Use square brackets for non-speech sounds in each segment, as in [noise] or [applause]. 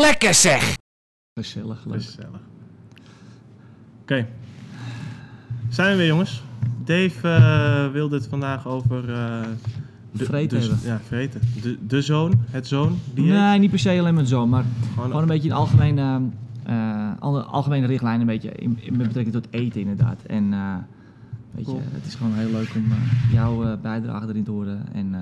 Lekker zeg! Gezellig, leuk. Gezellig. Oké. Zijn we weer, jongens? Dave eh, wilde het vandaag over... eh de, Vreten de- hebben. Ja, vreten. De, de zoon, het zoon, die Nee, niet per se alleen met zo, maar Gewoon, gewoon een beetje een algemene, eh, alle- algemene richtlijn een beetje in, in met betrekking tot eten inderdaad. En eh, weet Cool. je, het is gewoon heel leuk om jouw eh, bijdrage erin te horen. En eh,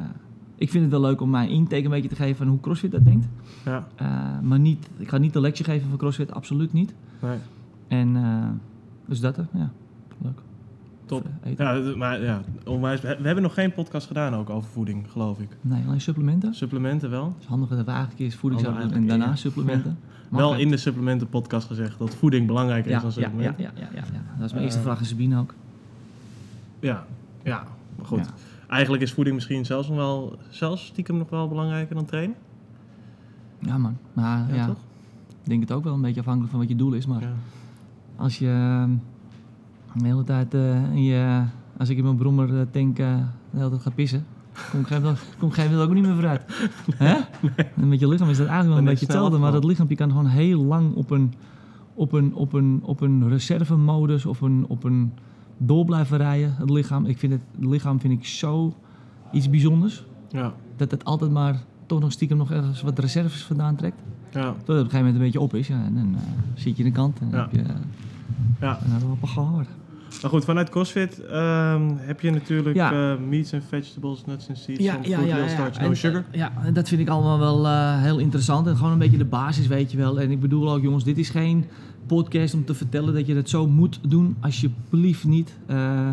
ik vind het wel leuk om mijn intake een beetje te geven van hoe CrossFit dat denkt. Ja, Eh, maar niet, ik ga niet de lectie geven van CrossFit, absoluut niet. nee. En eh, dus dat, eh, ja, leuk. Top. Ja, maar ja, onwijs. We hebben nog geen podcast gedaan ook over voeding, geloof ik. Nee, alleen supplementen. Supplementen wel. Het is handig dat we eigenlijk eerst voeding zouden doen en daarna ja. supplementen. [laughs] Wel in de supplementen podcast gezegd dat voeding belangrijker is dan supplementen. ja, ja, ja, ja. Dat is mijn eerste vraag aan Sabine ook. Ja, ja. Maar goed. Eigenlijk is voeding misschien zelfs nog wel, zelfs stiekem nog wel belangrijker dan trainen. Ja, man. Maar Ja, ja, toch? ik denk het ook wel een beetje afhankelijk van wat je doel is. Maar Ja. als je ehm, de hele tijd eh, in je, als ik in mijn brommer eh, tank eh, de hele tijd ga pissen, kom gegeven moment [laughs] ook niet meer vooruit. [laughs] Hè? En met je lichaam is dat eigenlijk wel een beetje hetzelfde. Maar dat afgevallen. lichaam kan gewoon heel lang op een, op een, op een, op een reservemodus of een, op een door blijven rijden. Het lichaam, ik vind het, het lichaam vind ik zo iets bijzonders. Ja. Dat het altijd maar toch nog stiekem nog ergens wat reserves vandaan trekt. Ja. Tot het op een gegeven moment een beetje op is. Ja, en dan eh, zit je in de kant en dan Ja. heb je eh, ja. een gehoord. Maar goed, vanuit CrossFit ehm, heb je natuurlijk Ja. eh, meats and vegetables, nuts and seeds, Ja, ja, fruit, ja, starch, no En, sugar. Ja, en dat vind ik allemaal wel heel interessant. En gewoon een beetje de basis, weet je wel. En ik bedoel ook, jongens, dit is geen podcast om te vertellen dat je het zo moet doen. Alsjeblieft niet. Eh,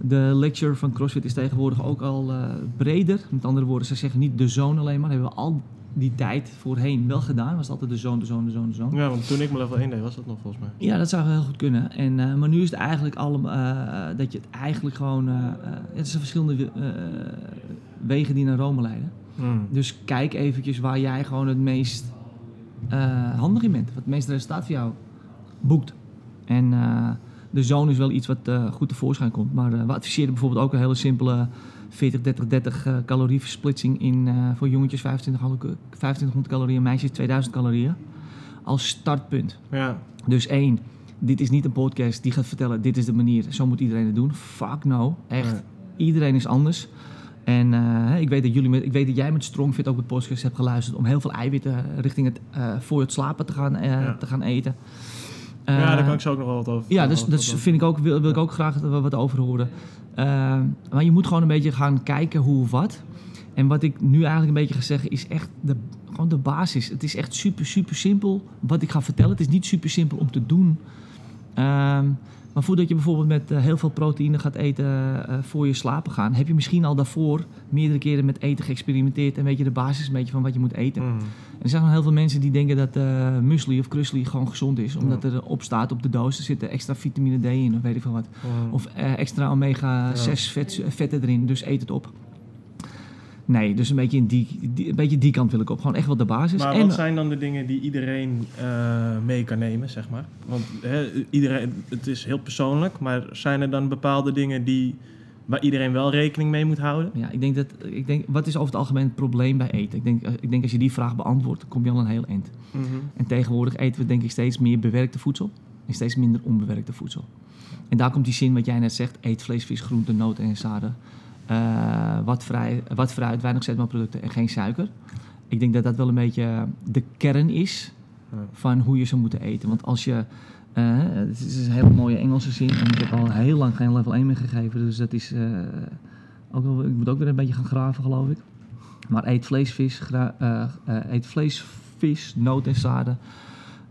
de lecture van CrossFit is tegenwoordig ook al eh, breder. Met andere woorden, ze zeggen niet de zone alleen maar. Dat hebben we al die tijd voorheen wel gedaan. Was het altijd de zone, de zone, de zone, de zone. Ja, want toen ik mijn level 1 deed, was dat nog volgens mij. Ja, dat zou heel goed kunnen. En, eh, maar nu is het eigenlijk allemaal dat je het eigenlijk gewoon. het zijn verschillende wegen die naar Rome leiden. Hmm. Dus kijk eventjes waar jij gewoon het meest handig in bent. Wat het meeste resultaat voor jou boekt. En eh, de zone is wel iets wat eh, goed tevoorschijn komt. Maar eh, we adviseren bijvoorbeeld ook een hele simpele 40-30-30 eh, calorieversplitsing in, voor jongetjes 25, 2500 calorieën, meisjes 2000 calorieën. Als startpunt. Ja, Dus één, dit is niet een podcast die gaat vertellen, dit is de manier, zo moet iedereen het doen. Fuck no, echt. Iedereen is anders. En ik, weet dat jullie met, ik weet dat jij met Strongfit ook de podcast hebt geluisterd om heel veel eiwitten richting het voor het slapen te gaan, Ja. te gaan eten. Ja, Eh, daar kan ik zo ook nog wel wat over ja, dus dat dan- vind ik ook, wil, wil ik ook graag wat over horen. Eh, maar je moet gewoon een beetje gaan kijken hoe of wat. En wat ik nu eigenlijk een beetje ga zeggen is echt de, gewoon de basis. Het is echt super, super simpel wat ik ga vertellen. Het is niet super simpel om te doen. Ehm, maar voordat je bijvoorbeeld met eh, heel veel proteïne gaat eten eh, voor je slapen gaan, heb je misschien al daarvoor meerdere keren met eten geëxperimenteerd en weet je de basis een beetje van wat je moet eten. Hmm. En er zijn gewoon heel veel mensen die denken dat eh muesli of krusli gewoon gezond is. Omdat er op staat op de doos, er zit er extra vitamine D in of weet ik veel wat. Hmm. Of eh, extra omega-6 vet, vetten erin, dus eet het op. Nee, dus een beetje, in die, die- een beetje die kant wil ik op. Gewoon echt wel de basis. Maar en, wat zijn dan de dingen die iedereen eh, mee kan nemen, zeg maar? Want iedereen, het is heel persoonlijk, maar zijn er dan bepaalde dingen die, waar iedereen wel rekening mee moet houden? Ja, ik denk dat, ik denk, wat is over het algemeen het probleem bij eten? Ik denk, eh, ik denk als je die vraag beantwoordt, dan kom je al een heel eind. Mhm. En tegenwoordig eten we denk ik steeds meer bewerkte voedsel en steeds minder onbewerkte voedsel. En daar komt die zin wat jij net zegt, eet vlees, vis, groente, noten en zaden. Eh, wat, vrij, wat fruit, weinig zetmeelproducten en geen suiker. Ik denk dat dat wel een beetje de kern is van hoe je zou moeten eten. Want als je, eh, het is een hele mooie Engelse zin en ik heb al heel lang geen level 1 meer gegeven. Dus dat is, eh, ook wel, ik moet ook weer een beetje gaan graven geloof ik. Maar eet vlees, vis, eet vlees, vis, noot en zaden.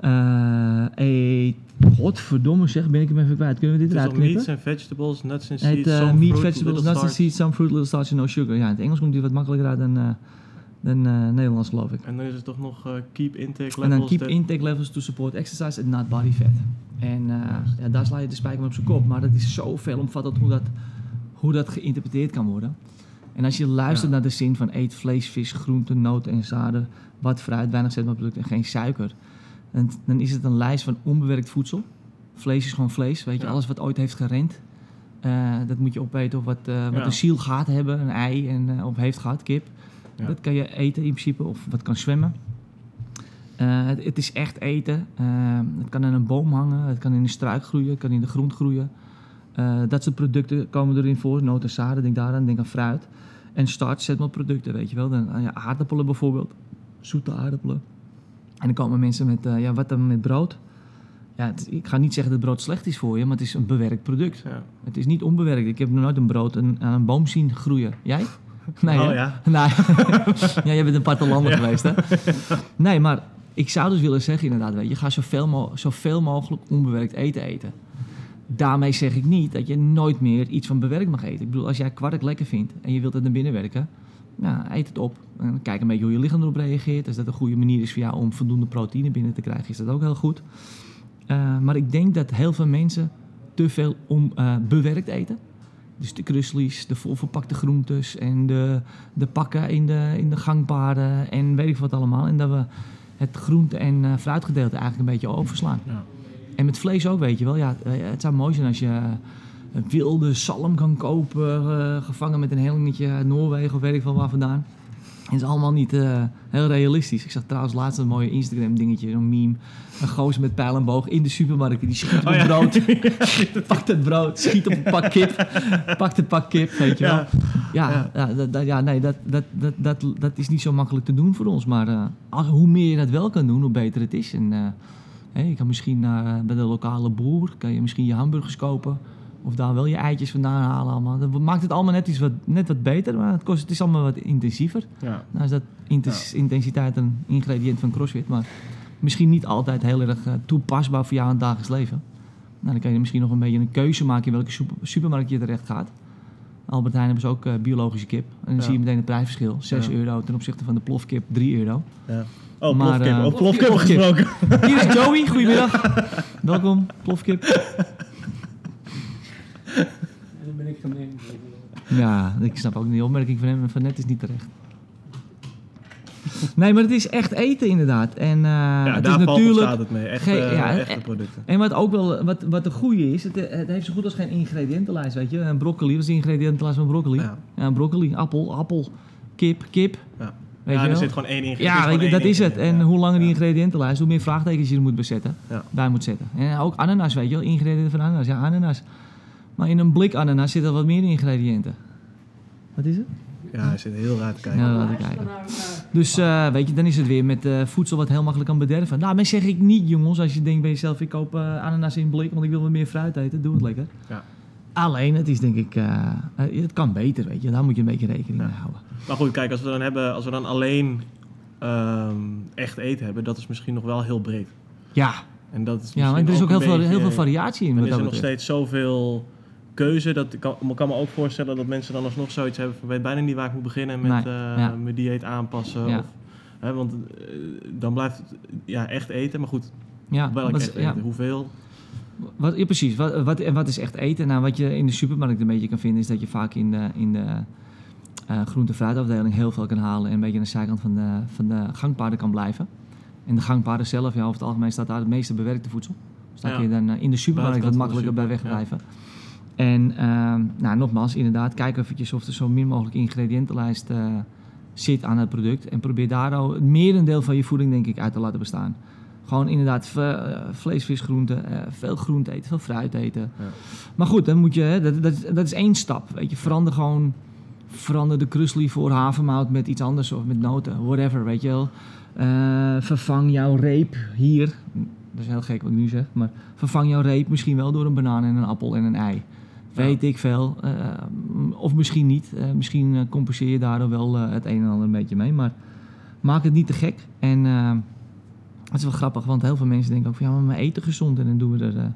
Eh, eet, godverdomme zeg, ben ik hem even kwijt. Kunnen we dit eruit knippen? meats and vegetables, nuts and Eet seeds, eh, some meat, vegetables, nuts and seeds, some fruit, little starch and no sugar. Ja, in het Engels komt die wat makkelijker uit dan, eh, dan eh, Nederlands geloof ik. En dan is het toch nog eh, keep intake levels. En dan keep intake levels to support exercise and not body fat. En eh, ja, daar sla je de spijker op zijn kop. Maar dat is zo veelomvattend hoe dat, hoe dat geïnterpreteerd kan worden. En als je luistert Ja. naar de zin van eet vlees, vis, groenten, noten en zaden, wat fruit, weinig zetmeelproducten en geen suiker. En dan is het een lijst van onbewerkt voedsel. Vlees is gewoon vlees, weet je. Ja. Alles wat ooit heeft gerend, eh, dat moet je opeten. Of wat, eh, wat Ja. een ziel gaat hebben, een ei, en, eh, of heeft gehad, kip. Ja. Dat kan je eten in principe, of wat kan zwemmen. Het, het is echt eten. Eh, het kan in een boom hangen, het kan in een struik groeien, het kan in de grond groeien. Dat soort producten komen erin voor. Noten en zaden, denk daaraan, denk aan fruit. En start, zetmelproducten, weet je wel. Dan, ja, aardappelen bijvoorbeeld, zoete aardappelen. En dan komen mensen met, ja, wat dan met brood? Ja, het- ik ga niet zeggen dat brood slecht is voor je, maar het is een bewerkt product. Ja. Het is niet onbewerkt. Ik heb nog nooit een brood aan een boom zien groeien. Jij? [laughs] Nee, oh ja. [laughs] Nee. [laughs] ja, jij bent een partelander geweest, hè? Nee, maar ik zou dus willen zeggen inderdaad, weet je, ga zoveel, mo zoveel mogelijk onbewerkt eten eten. Daarmee zeg ik niet dat je nooit meer iets van bewerkt mag eten. Ik bedoel, als jij kwark lekker vindt en je wilt het naar binnen werken, nou, eet het op. En kijk een beetje hoe je lichaam erop reageert. Als dat een goede manier is voor jou om voldoende proteïne binnen te krijgen, is dat ook heel goed. Eh, maar ik denk dat heel veel mensen te veel om, eh, bewerkt eten. Dus de kruslies, de volverpakte groentes en de, de pakken in de, in de gangpaden en weet ik wat allemaal. En dat we het groente- en eh, fruitgedeelte eigenlijk een beetje overslaan. Ja. En met vlees ook, weet je wel. Ja, het zou mooi zijn als je een wilde zalm kan kopen, eh, gevangen met een helingetje uit Noorwegen of weet ik veel waar vandaan. Het is allemaal niet eh, heel realistisch. Ik zag trouwens laatst een mooie Instagram dingetje, een meme. Een gozer met pijl en boog in de supermarkt. Die schiet op Oh, ja. brood. [laughs] [laughs] pakt het brood, schiet op een pak kip. Pakt het pak kip, weet je wel. Ja. Ja, Ja. ja. dat, dat- ja nee, dat, dat, dat, dat, dat is niet zo makkelijk te doen voor ons. Maar eh, als- hoe meer je dat wel kan doen, hoe beter het is. En, hè, je kan misschien naar, bij de lokale boer, kan je misschien je hamburgers kopen. Of daar wel je eitjes vandaan halen allemaal. Dat maakt het allemaal net iets wat, net wat beter, maar het, kost, het is allemaal wat intensiever. Ja. Nou is dat intensiteit een ingrediënt van CrossFit, maar misschien niet altijd heel erg eh, toepasbaar voor jou in het dagelijks leven. Nou, dan kan je misschien nog een beetje een keuze maken in welke super- supermarkt je terecht gaat. Albert Heijn hebben ze ook eh, biologische kip. En dan Ja. zie je meteen het prijsverschil. 6 Ja. euro ten opzichte van de plofkip 3 euro. Ja. Oh, Maar, plofkip. eh, Over plofkip plofkip. gesproken. Hier is Joey, [laughs] goedemiddag. Welkom, plofkip. En dan ben ik gemeen. Ja, ik snap ook niet. De opmerking van hem van net is niet terecht. Nee, maar het is echt eten inderdaad. En eh, Ja, het daar is natuurlijk... staat het mee. Echt, eh, ja, echte producten. En wat ook wel, wat, wat een goede is, het, het heeft zo goed als geen ingrediëntenlijst, weet je. Een broccoli, wat is de ingrediëntenlijst van broccoli? Ja. Ja, broccoli, appel, appel, kip, kip. Ja. Weet ja, je er wel? zit gewoon één ingrediënt. Ja, weet je, dat is het. En hoe langer die ingrediëntenlijst, hoe meer vraagtekens je er moet bezetten, Ja. bij moet zetten. En ook ananas, weet je wel, ingrediënten van ananas. Ja, ananas. Maar in een blik ananas zitten wat meer ingrediënten. Wat is het? Ja, hij zit heel raar te kijken. Ja, laat ik kijken. Dus eh, weet je, dan is het weer met eh, voedsel wat heel makkelijk kan bederven. Nou, maar zeg ik niet, jongens, als je denkt bij jezelf, ik koop eh, ananas in blik, want ik wil wat meer fruit eten, doe het lekker. Ja. Alleen, het is denk ik, eh, eh, het kan beter, weet je. Daar moet je een beetje rekening Ja. mee houden. Maar goed, kijk, als we dan, hebben, als we dan alleen ehm, echt eten hebben, dat is misschien nog wel heel breed. Ja, En dat is ja maar er is ook heel veel, heel veel variatie in. Dan Wat is er nog steeds zoveel keuze. Dat ik kan, kan me ook voorstellen dat mensen dan alsnog zoiets hebben van... weet bijna niet waar ik moet beginnen met Nee, eh, ja. mijn dieet aanpassen. Ja. Of, hè, want eh, dan blijft het ja, echt eten. Maar goed, Ja, welk wat- echt ja. eten? Hoeveel? Wat, ja, precies. Wat, wat, en wat is echt eten? Nou, wat je in de supermarkt een beetje kan vinden, is dat je vaak in de, in de eh, groente- en fruitafdeling heel veel kan halen en een beetje aan de zijkant van de, van de gangpaden kan blijven. En de gangpaden zelf, ja, over het algemeen staat daar het meeste bewerkte voedsel. Dus daar Ja. kun je dan in de supermarkt wat makkelijker bij wegblijven. En ehm, nou, nogmaals, inderdaad, kijk eventjes of er zo min mogelijk ingrediëntenlijst eh, zit aan het product. En probeer daar al het merendeel van je voeding, denk ik, uit te laten bestaan. Gewoon inderdaad eh, vlees, vis, groenten, eh, veel groente eten, veel fruit eten. Ja. Maar goed, dan moet je, dat, dat, is- dat is één stap. Weet je, verander gewoon, verander de krusli voor havermout met iets anders of met noten, whatever, weet je wel. Vervang jouw reep hier, dat is heel gek wat ik nu zeg, maar vervang jouw reep misschien wel door een banaan en een appel en een ei. Weet ik veel. eh, of misschien niet. Eh, misschien eh, compenseer je daardoor wel het een en ander een beetje mee. Maar maak het niet te gek. En het is wel grappig, want heel veel mensen denken ook van ja, maar we eten gezond. En dan doen we er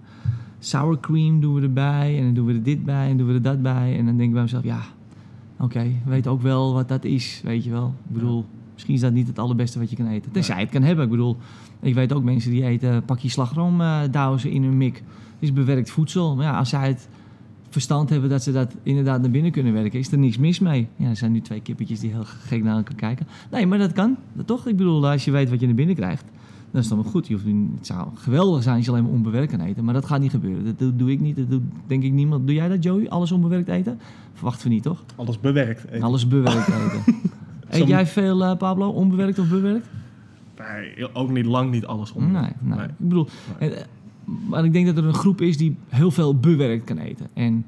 sour cream doen we erbij. En dan doen we er dit bij en doen we er dat bij. En dan denk ik bij mezelf, ja, oké, weet ook wel wat dat is. Weet je wel. Ik bedoel, misschien is dat niet het allerbeste wat je kan eten. Tenzij je het kan hebben. Ik bedoel, ik weet ook mensen die eten pakje ze in hun mik. Dat is bewerkt voedsel. Maar ja, als zij het verstand hebben dat ze dat inderdaad naar binnen kunnen werken, is er niks mis mee. Ja, er zijn nu twee kippetjes die heel gek naar elkaar kijken. Nee, maar dat kan. Dat toch? Ik bedoel, als je weet wat je naar binnen krijgt, dan is het allemaal goed. Je hoeft, niet- het zou geweldig zijn als je alleen maar onbewerkt kan eten, maar dat gaat niet gebeuren. Dat doe, ik niet, dat doe denk ik niemand. Doe jij dat, Joey? Alles onbewerkt eten? Verwachten we niet, toch? Alles bewerkt. eten. Alles bewerkt [laughs] eten. Eet jij veel, eh, Pablo? Onbewerkt of bewerkt? Nee, ook niet lang niet alles om. Nee, nee. Nee. Ik bedoel, Nee. Maar ik denk dat er een groep is die heel veel bewerkt kan eten. En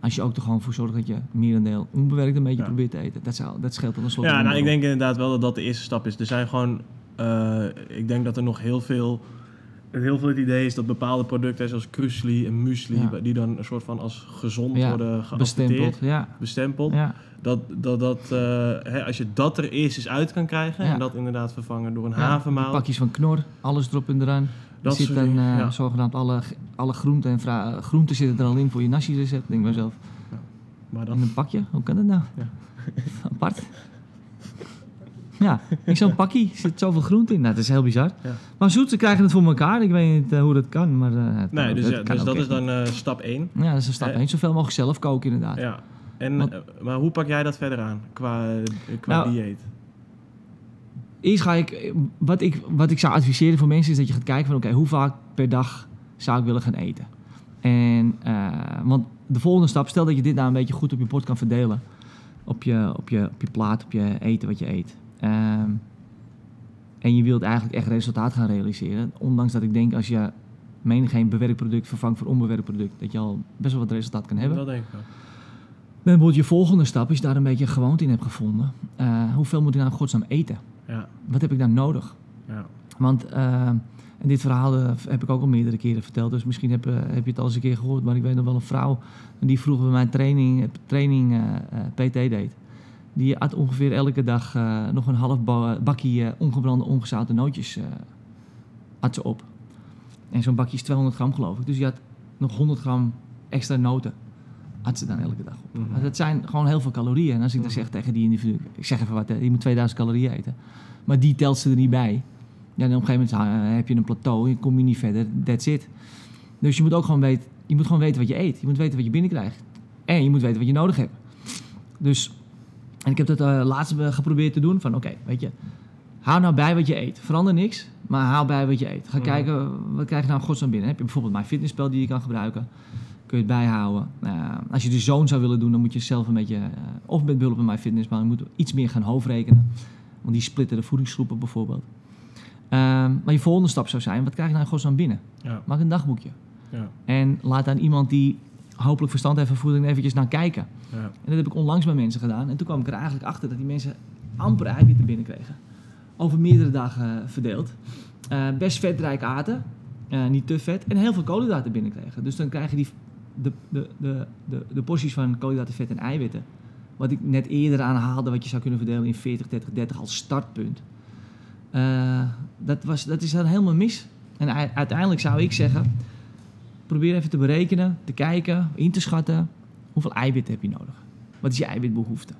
als je ook er gewoon voor zorgt dat je merendeel onbewerkt een beetje Ja. probeert te eten, dat, zou, dat scheelt dan een slot. Ja, nou, ik denk inderdaad wel dat dat de eerste stap is. Er zijn gewoon, eh, ik denk dat er nog heel veel, heel veel het idee is dat bepaalde producten zoals krusli en muesli, Ja. die dan een soort van als gezond Ja, worden bestempeld. Ja, bestempeld. Dat, dat, dat eh, hè, als je dat er eerst eens uit kan krijgen en dat inderdaad vervangen door een havermout. pakjes van knor, alles erop en eraan. Er Dat zit soort dan dingen, eh, ja. zogenaamd alle, alle groenten en vra- groenten zitten er al in voor je nasi recept. Denk ik mezelf. Maar In dan, een pakje? Hoe kan dat nou? Ja. [laughs] Apart. Ja, in zo'n pakje zit zoveel groente in. Nou, dat is heel bizar. Ja. Maar zoet, ze krijgen het voor elkaar. Ik weet niet eh, hoe dat kan, maar... eh, het nee, kan dus, ook- ja, het kan dus dat is dan eh, stap 1. niet. Ja, dat is een stap Eh, één. Zoveel mogelijk zelf koken, inderdaad. Ja. En, Want- eh, maar hoe pak jij dat verder aan qua, eh, qua Nou, dieet? Eerst ga ik... Wat, ik... wat ik zou adviseren voor mensen is dat je gaat kijken van... Oké, hoe vaak per dag zou ik willen gaan eten? En... eh, want de volgende stap... Stel dat je dit nou een beetje goed op je bord kan verdelen. Op je, op je, op je plaat, op je eten wat je eet. Ehm, en je wilt eigenlijk echt resultaat gaan realiseren. Ondanks dat ik denk als je menig geen bewerkt product vervangt voor onbewerkt product... dat je al best wel wat resultaat kan hebben. Dat denk ik wel. Dan wordt je volgende stap, als je daar een beetje een gewoonte in hebt gevonden. eh, hoeveel moet ik nou godsnaam eten? Ja, Wat heb ik nou nodig? ja. Want, eh, en dit verhaal eh, heb ik ook al meerdere keren verteld, dus misschien heb, eh, heb je het al eens een keer gehoord. Maar ik weet nog wel een vrouw die vroeger bij mijn training, training PT deed. Die at ongeveer elke dag nog een half ba- bakje ongebrande, ongezouten nootjes at ze op. En zo'n bakje is 200 gram geloof ik. Dus die had nog 100 gram extra noten. At ze dan elke dag op. Mhm. Maar dat zijn gewoon heel veel calorieën. En als ik dan Mhm. zeg tegen die individu, ik zeg even wat, hè, je moet 2000 calorieën eten. Maar die telt ze er niet bij. Ja, en op een gegeven moment eh, heb je een plateau, je kom je niet verder, that's it. Dus je moet ook gewoon weten, je moet gewoon weten wat je eet. Je moet weten wat je binnenkrijgt. En je moet weten wat je nodig hebt. Dus, en ik heb dat eh, laatst eh, geprobeerd te doen van, oké, weet je, hou nou bij wat je eet. Verander niks, maar hou bij wat je eet. Ga Mhm. kijken, wat krijg je nou godsnaam binnen? Heb je bijvoorbeeld mijn fitnesspel die je kan gebruiken? Kun je het bijhouden. Eh, als je de zoon zou willen doen, dan moet je zelf een beetje, eh, of met behulp van mijn fitnesspel, je moet iets meer gaan hoofdrekenen. Want die splitten de voedingsgroepen bijvoorbeeld. Ehm, maar je volgende stap zou zijn, wat krijg je nou in godsnaam binnen? Ja, Maak een dagboekje. ja, En laat aan iemand die hopelijk verstand heeft van voeding eventjes naar kijken. ja. En dat heb ik onlangs bij mensen gedaan. En toen kwam ik er eigenlijk achter dat die mensen amper eiwitten binnenkregen. Over meerdere dagen eh, verdeeld. Eh, best vetrijk aten. niet te vet. En heel veel koolhydraten binnenkregen. Dus dan krijg je die, de, de, de, de, de porties van koolhydraten, vet en eiwitten. Wat ik net eerder aanhaalde, wat je zou kunnen verdelen in 40, 30, 30 als startpunt. Eh, dat, was, dat is dan helemaal mis. En uiteindelijk zou ik zeggen, probeer even te berekenen, te kijken, in te schatten. Hoeveel eiwitten heb je nodig? Wat is je eiwitbehoefte?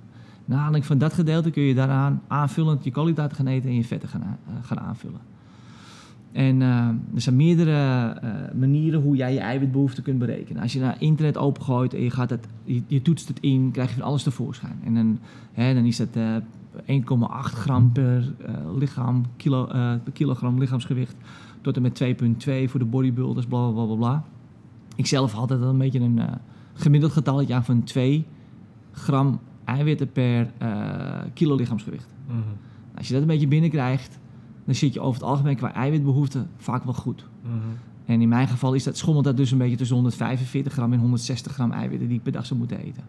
Naar aanleiding van dat gedeelte kun je daaraan aanvullend je koolhydraten gaan eten en je vetten gaan, eh, gaan aanvullen. En eh, er zijn meerdere eh, manieren hoe jij je eiwitbehoefte kunt berekenen. Als je naar internet opengooit en je, gaat het, je, je toetst het in, krijg je van alles tevoorschijn. En dan, hè, dan is dat eh 1,8 gram per eh, lichaam, kilo, eh, per kilogram lichaamsgewicht. Tot en met 2,2 voor de bodybuilders, bla bla bla bla. Ik zelf had altijd een beetje een eh, gemiddeld getalletje aan van 2 gram eiwitten per eh, kilo lichaamsgewicht. Mhm. Als je dat een beetje binnenkrijgt, dan zit je over het algemeen qua eiwitbehoefte vaak wel goed. Mhm. En in mijn geval is dat, schommelt dat dus een beetje tussen 145 gram en 160 gram eiwitten die ik per dag zou moeten eten.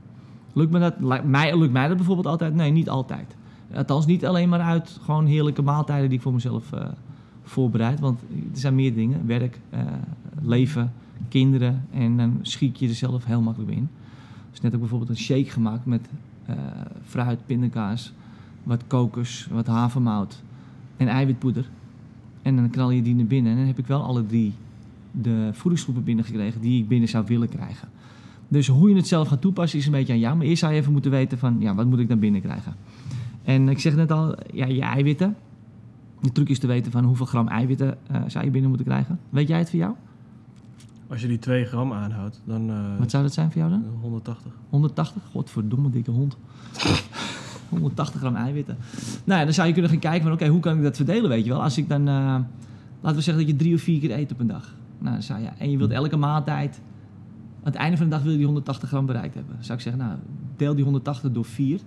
Lukt me dat? Mij, lukt mij dat bijvoorbeeld altijd? Nee, niet altijd. Althans, niet alleen maar uit gewoon heerlijke maaltijden die ik voor mezelf eh, voorbereid. Want er zijn meer dingen. Werk, eh, leven, kinderen. En dan schiet je er zelf heel makkelijk in. Dus net ook bijvoorbeeld een shake gemaakt met eh, fruit, pindakaas, wat kokos, wat havermout en eiwitpoeder. En dan knal je die naar binnen. En dan heb ik wel alle drie de voedingsgroepen binnengekregen die ik binnen zou willen krijgen. Dus hoe je het zelf gaat toepassen is een beetje aan jou. Maar eerst zou je even moeten weten van, ja, wat moet ik dan binnenkrijgen? En ik zeg net al, ja, je eiwitten. De truc is te weten van hoeveel gram eiwitten eh, zou je binnen moeten krijgen. Weet jij het voor jou? Als je die 2 gram aanhoudt, dan eh, Wat zou dat zijn voor jou dan? 180. 180? Godverdomme dikke hond. 180 gram eiwitten. Nou dan zou je kunnen gaan kijken van oké, hoe kan ik dat verdelen, weet je wel. Als ik dan, eh, laten we zeggen dat je drie of vier keer eet op een dag. Nou, dan zou je, en je wilt elke maaltijd, aan het einde van de dag wil je die 180 gram bereikt hebben. Dan zou ik zeggen, nou, deel die 180 door 4.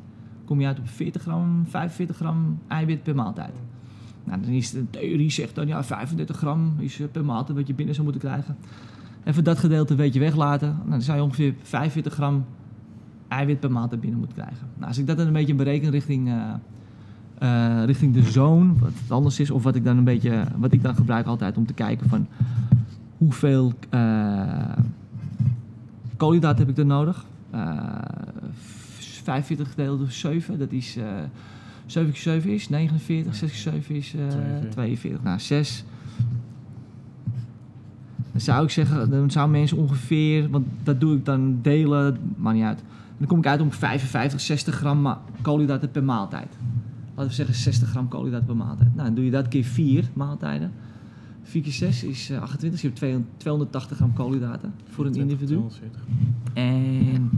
Kom je uit op 40 gram, 45 gram eiwit per maaltijd. Nou, dan is de theorie zegt dan ja, 35 gram is eh, per maaltijd wat je binnen zou moeten krijgen. Even dat gedeelte een beetje weglaten. Nou, dan zou je ongeveer 45 gram eiwit per maaltijd binnen moeten krijgen. Nou, als ik dat dan een beetje bereken richting, eh, eh, richting de zone, wat het anders is, of wat ik dan een beetje, wat ik dan gebruik altijd om te kijken van hoeveel eh koolhydraten heb ik er nodig. Eh 45 gedeeld door 7, dat is eh 7 keer 7 is 49, 6 keer 7 is eh 42. 42. Nou, 6. Dan zou ik zeggen, dan zou mensen ongeveer, want dat doe ik dan delen, maakt niet uit. Dan kom ik uit om 55, 60 gram koolhydraten per maaltijd. Laten we zeggen 60 gram koolhydraten per maaltijd. Nou, dan doe je dat keer 4 maaltijden. 4 keer 6 is eh, 28, dus je hebt 200 280 gram koolhydraten voor een individu. 240. En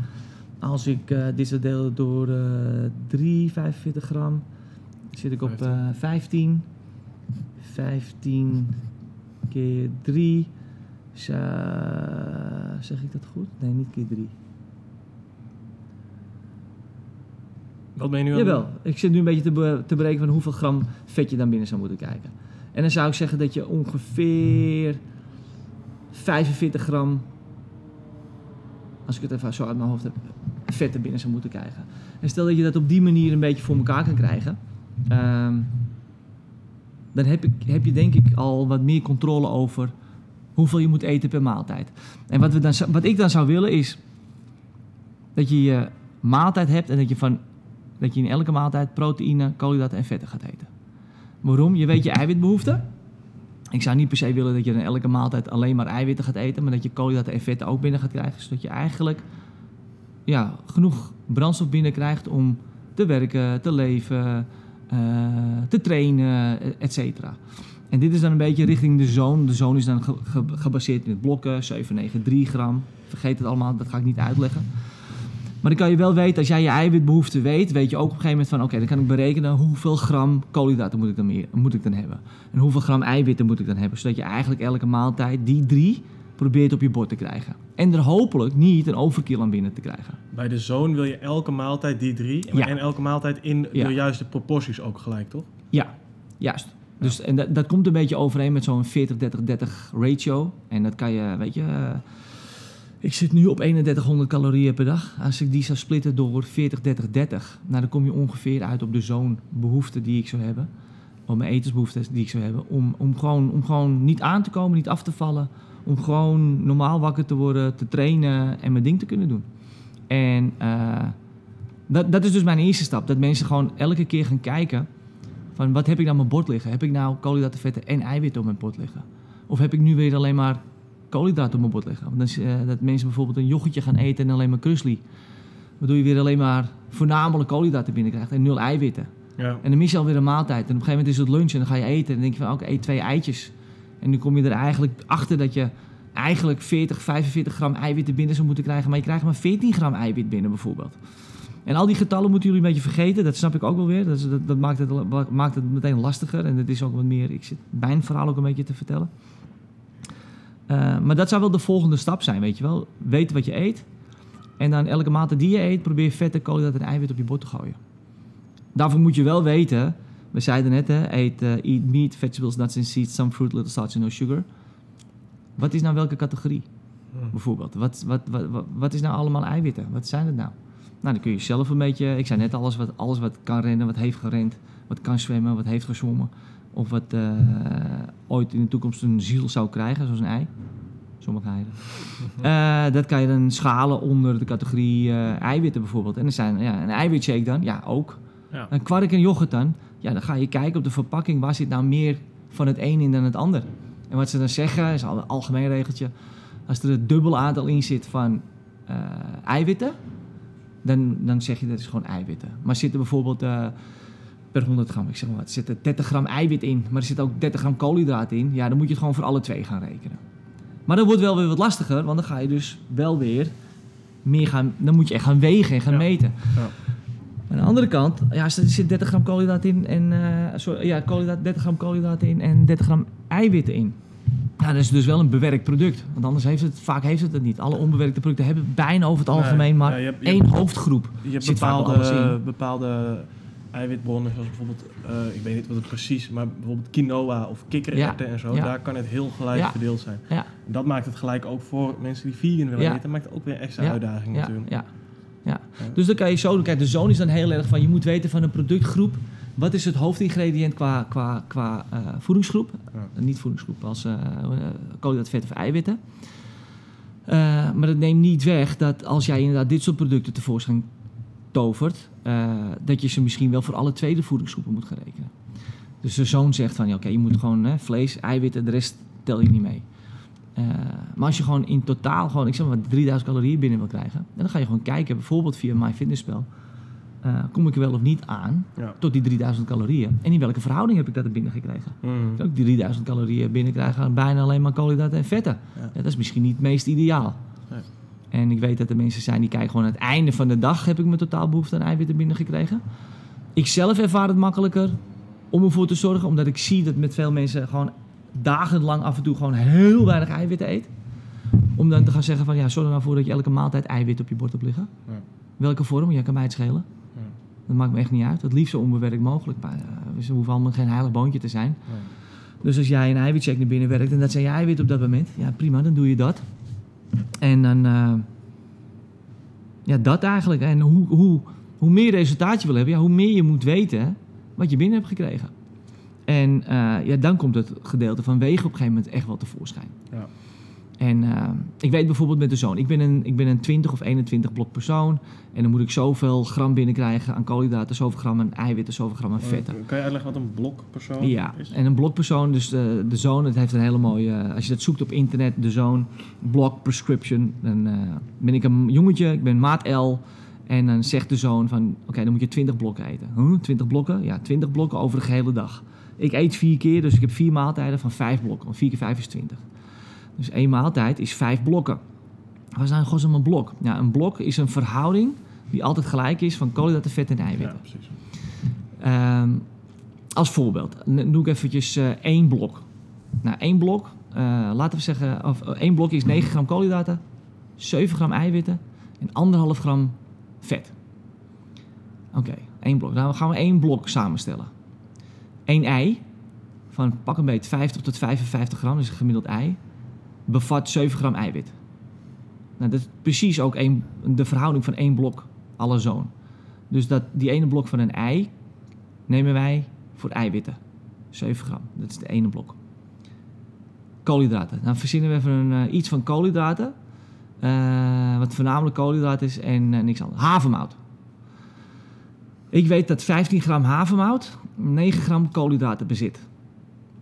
als ik eh, dit zou delen door eh 3, 45 gram, zit ik op eh 15. 15 keer 3. zeg ik dat goed? Nee, niet keer 3. Wat ben je nu aan Jawel, ik zit nu een beetje te, be- te berekenen van hoeveel gram vet je dan binnen zou moeten kijken. En dan zou ik zeggen dat je ongeveer 45 gram, als ik het even zo uit mijn hoofd heb, vet er binnen zou moeten krijgen. En stel dat je dat op die manier een beetje voor elkaar kan krijgen, ehm, dan heb, ik, heb je denk ik al wat meer controle over hoeveel je moet eten per maaltijd. En wat, we dan, wat ik dan zou willen is dat je je maaltijd hebt en dat je van dat je in elke maaltijd proteïne, koolhydraten en vetten gaat eten. Waarom? Je weet je eiwitbehoefte. Ik zou niet per se willen dat je in elke maaltijd alleen maar eiwitten gaat eten, maar dat je koolhydraten en vetten ook binnen gaat krijgen, zodat je eigenlijk ja, genoeg brandstof binnenkrijgt om te werken, te leven, eh, te trainen, et cetera. En dit is dan een beetje richting de zone. De zone is dan ge- ge- gebaseerd in het blokken, 7, 9, 3 gram. Vergeet het allemaal, dat ga ik niet uitleggen. Maar dan kan je wel weten, als jij je eiwitbehoefte weet, weet je ook op een gegeven moment van, oké, dan kan ik berekenen hoeveel gram koolhydraten moet ik, dan meer, moet ik dan hebben. En hoeveel gram eiwitten moet ik dan hebben. Zodat je eigenlijk elke maaltijd die drie probeert op je bord te krijgen. En er hopelijk niet een overkill aan binnen te krijgen. Bij de zoon wil je elke maaltijd die drie. Ja. En elke maaltijd in Ja. de juiste proporties ook gelijk, toch? Ja, juist. Dus, en dat, dat komt een beetje overeen met zo'n 40-30-30 ratio. En dat kan je, weet je... ik zit nu op 3100 calorieën per dag. Als ik die zou splitten door 40-30-30... Nou, dan kom je ongeveer uit op de zo'n behoefte die ik zou hebben. Op mijn etensbehoeftes die ik zou hebben. Om, om, gewoon, om gewoon niet aan te komen, niet af te vallen. Om gewoon normaal wakker te worden, te trainen en mijn ding te kunnen doen. En eh, dat, dat is dus mijn eerste stap. Dat mensen gewoon elke keer gaan kijken... Van wat heb ik nou op mijn bord liggen? Heb ik nou koolhydraten, vetten en eiwitten op mijn bord liggen? Of heb ik nu weer alleen maar koolhydraten op mijn bord liggen? Want dan eh, dat mensen bijvoorbeeld een yoghurtje gaan eten en alleen maar krusli. Waardoor je weer alleen maar voornamelijk koolhydraten binnenkrijgt en nul eiwitten. Ja. En dan mis je alweer een maaltijd. En op een gegeven moment is het lunch en dan ga je eten. En dan denk je van, oké, eet twee eitjes. En nu kom je er eigenlijk achter dat je eigenlijk 40, 45 gram eiwitten binnen zou moeten krijgen. Maar je krijgt maar 14 gram eiwit binnen bijvoorbeeld. En al die getallen moeten jullie een beetje vergeten. Dat snap ik ook wel weer. Dat, is- dat, dat maakt, het, maakt het meteen lastiger. En het is ook wat meer... Ik zit mijn verhaal ook een beetje te vertellen. Eh, maar dat zou wel de volgende stap zijn, weet je wel. Weten wat je eet. En dan elke maaltijd die je eet, probeer vetten, koolhydraten en eiwit op je bord te gooien. Daarvoor moet je wel weten... We zeiden net, hè, eat, eh, eat meat, vegetables, nuts and seeds, some fruit, little starch and no sugar. Wat is nou welke categorie, Hm. bijvoorbeeld? Wat, wat, wat, wat, wat is nou allemaal eiwitten? Wat zijn het nou? Nou, dan kun je zelf een beetje... Ik zei net, alles wat, alles wat kan rennen, wat heeft gerend, wat kan zwemmen, wat heeft gezwommen... of wat eh, ooit in de toekomst een ziel zou krijgen, zoals een ei. Sommige eieren. [laughs] Eh, dat kan je dan schalen onder de categorie eh, eiwitten bijvoorbeeld. En er zijn ja, een eiwitshake dan, ja, ook. Ja. Een kwark en yoghurt dan, ja, dan ga je kijken op de verpakking... waar zit nou meer van het een in dan het ander. En wat ze dan zeggen, is al een algemeen regeltje... als er een dubbel aantal in zit van eiwitten... Dan, dan zeg je dat is gewoon eiwitten. Maar zit er bijvoorbeeld per 100 gram, ik zeg maar er 30 gram eiwit in... maar er zit ook 30 gram koolhydraat in... ja, dan moet je het gewoon voor alle twee gaan rekenen. Maar dat wordt wel weer wat lastiger, want dan ga je dus wel weer meer gaan... dan moet je echt gaan wegen en gaan Ja. meten. Ja. Aan de andere kant, ja, er zit 30 gram koolhydraat in en eh, sorry, ja, koolhydraat, 30 gram koolhydraat in en 30 gram eiwitten in. Nou, dat is dus wel een bewerkt product. Want anders heeft het, vaak heeft het het niet. Alle onbewerkte producten hebben bijna over het algemeen maar ja, je hebt- je één hebt- hoofdgroep. Je hebt Zit bepaalde, bepaalde eiwitbronnen zoals bijvoorbeeld, eh, ik weet niet wat het precies, maar bijvoorbeeld quinoa of kikkererwten en zo, ja. daar kan het heel gelijk Ja. verdeeld zijn. Ja. Dat maakt het gelijk ook voor mensen die vegan willen eten, maakt het ook weer extra uitdaging Ja, natuurlijk. ja, ja. Dus dan kan je zo. Kijk, de zone is dan heel erg van je moet weten van een productgroep. Wat is het hoofdingrediënt qua, qua, qua eh, voedingsgroep? Niet voedingsgroep als uh, koolhydraten, vet of eiwitten. Maar dat neemt niet weg dat als jij inderdaad dit soort producten tevoorschijn tovert, eh, dat je ze misschien wel voor alle tweede voedingsgroepen moet gaan rekenen. Dus de zoon zegt van ja, oké, je moet gewoon hè, vlees, eiwitten, de rest tel je niet mee. Eh, maar als je gewoon in totaal gewoon, ik zeg maar, 3000 calorieën binnen wil krijgen, dan ga je gewoon kijken, bijvoorbeeld via MyFitnessPal, eh kom ik er wel of niet aan Ja. tot die 3000 calorieën. En in welke verhouding heb ik dat er binnen gekregen? Mhm. Ik ook die 3000 calorieën binnenkrijgen aan bijna alleen maar koolhydraten en vetten. Ja. Ja, dat is misschien niet het meest ideaal. En ik weet dat er mensen zijn die kijken gewoon aan het einde van de dag heb ik mijn totaal behoefte aan eiwitten binnengekregen. Ik zelf ervaar het makkelijker om ervoor te zorgen, omdat ik zie dat met veel mensen gewoon dagenlang af en toe gewoon heel weinig eiwitten eet. Om dan te gaan zeggen van ja, zorg er nou voor dat je elke maaltijd eiwit op je bord hebt liggen. Ja. Welke vorm, ja, kan mij het schelen. Ja. Dat maakt me echt niet uit. Het liefst zo onbewerkt mogelijk. Maar eh, ze hoeven allemaal geen heilig boontje te zijn. Dus als jij een eiwitcheck naar binnen werkt en dat zijn je eiwitten op dat moment, ja prima, dan doe je dat. En dan, eh, ja, dat eigenlijk. En hoe, hoe, hoe meer resultaat je wil hebben, ja, hoe meer je moet weten wat je binnen hebt gekregen. En eh, ja, dan komt het gedeelte van wegen op een gegeven moment echt wel tevoorschijn. Ja. En eh, ik weet bijvoorbeeld met de zoon, ik ben, een, ik ben een 20 of 21 blok persoon. En dan moet ik zoveel gram binnenkrijgen aan koolhydraten, zoveel gram aan eiwitten, zoveel gram aan vetten. Kan je uitleggen wat een blokpersoon Ja, is? en een blokpersoon, dus de, de zoon, het heeft een hele mooie... eh, als je dat zoekt op internet, de zoon, blok prescription, dan eh, ben ik een jongetje, ik ben maat L. En dan zegt de zoon van, oké, dan moet je 20 blokken eten. Huh, 20 blokken? Ja, 20 blokken over de gehele dag. Ik eet vier keer, dus ik heb vier maaltijden van vijf blokken. Want 4 keer 5 is 20. Dus één maaltijd is vijf blokken. Wat is nou in godsnaam een blok? Ja, een blok is een verhouding die altijd gelijk is van koolhydraten, vet en Ja, eiwitten. precies. Ehm, als voorbeeld, doe ik eventjes eh, één blok. Nou, één blok, eh, laten we zeggen, of eh, één blok is 9 gram koolhydraten, 7 gram eiwitten en anderhalf gram vet. Oké, één blok. Nou, dan gaan we één blok samenstellen. Eén ei van pak een beet 50 tot 55 gram, dus een gemiddeld ei, bevat 7 gram eiwit. Nou, dat is precies ook de verhouding van één blok alle zoon. Dus dat, die ene blok van een ei nemen wij voor eiwitten. 7 gram, dat is de ene blok. Koolhydraten. Dan verzinnen we even een, eh, iets van koolhydraten. eh, wat voornamelijk koolhydraten is en eh, niks anders. Havermout. Ik weet dat 15 gram havermout 9 gram koolhydraten bezit.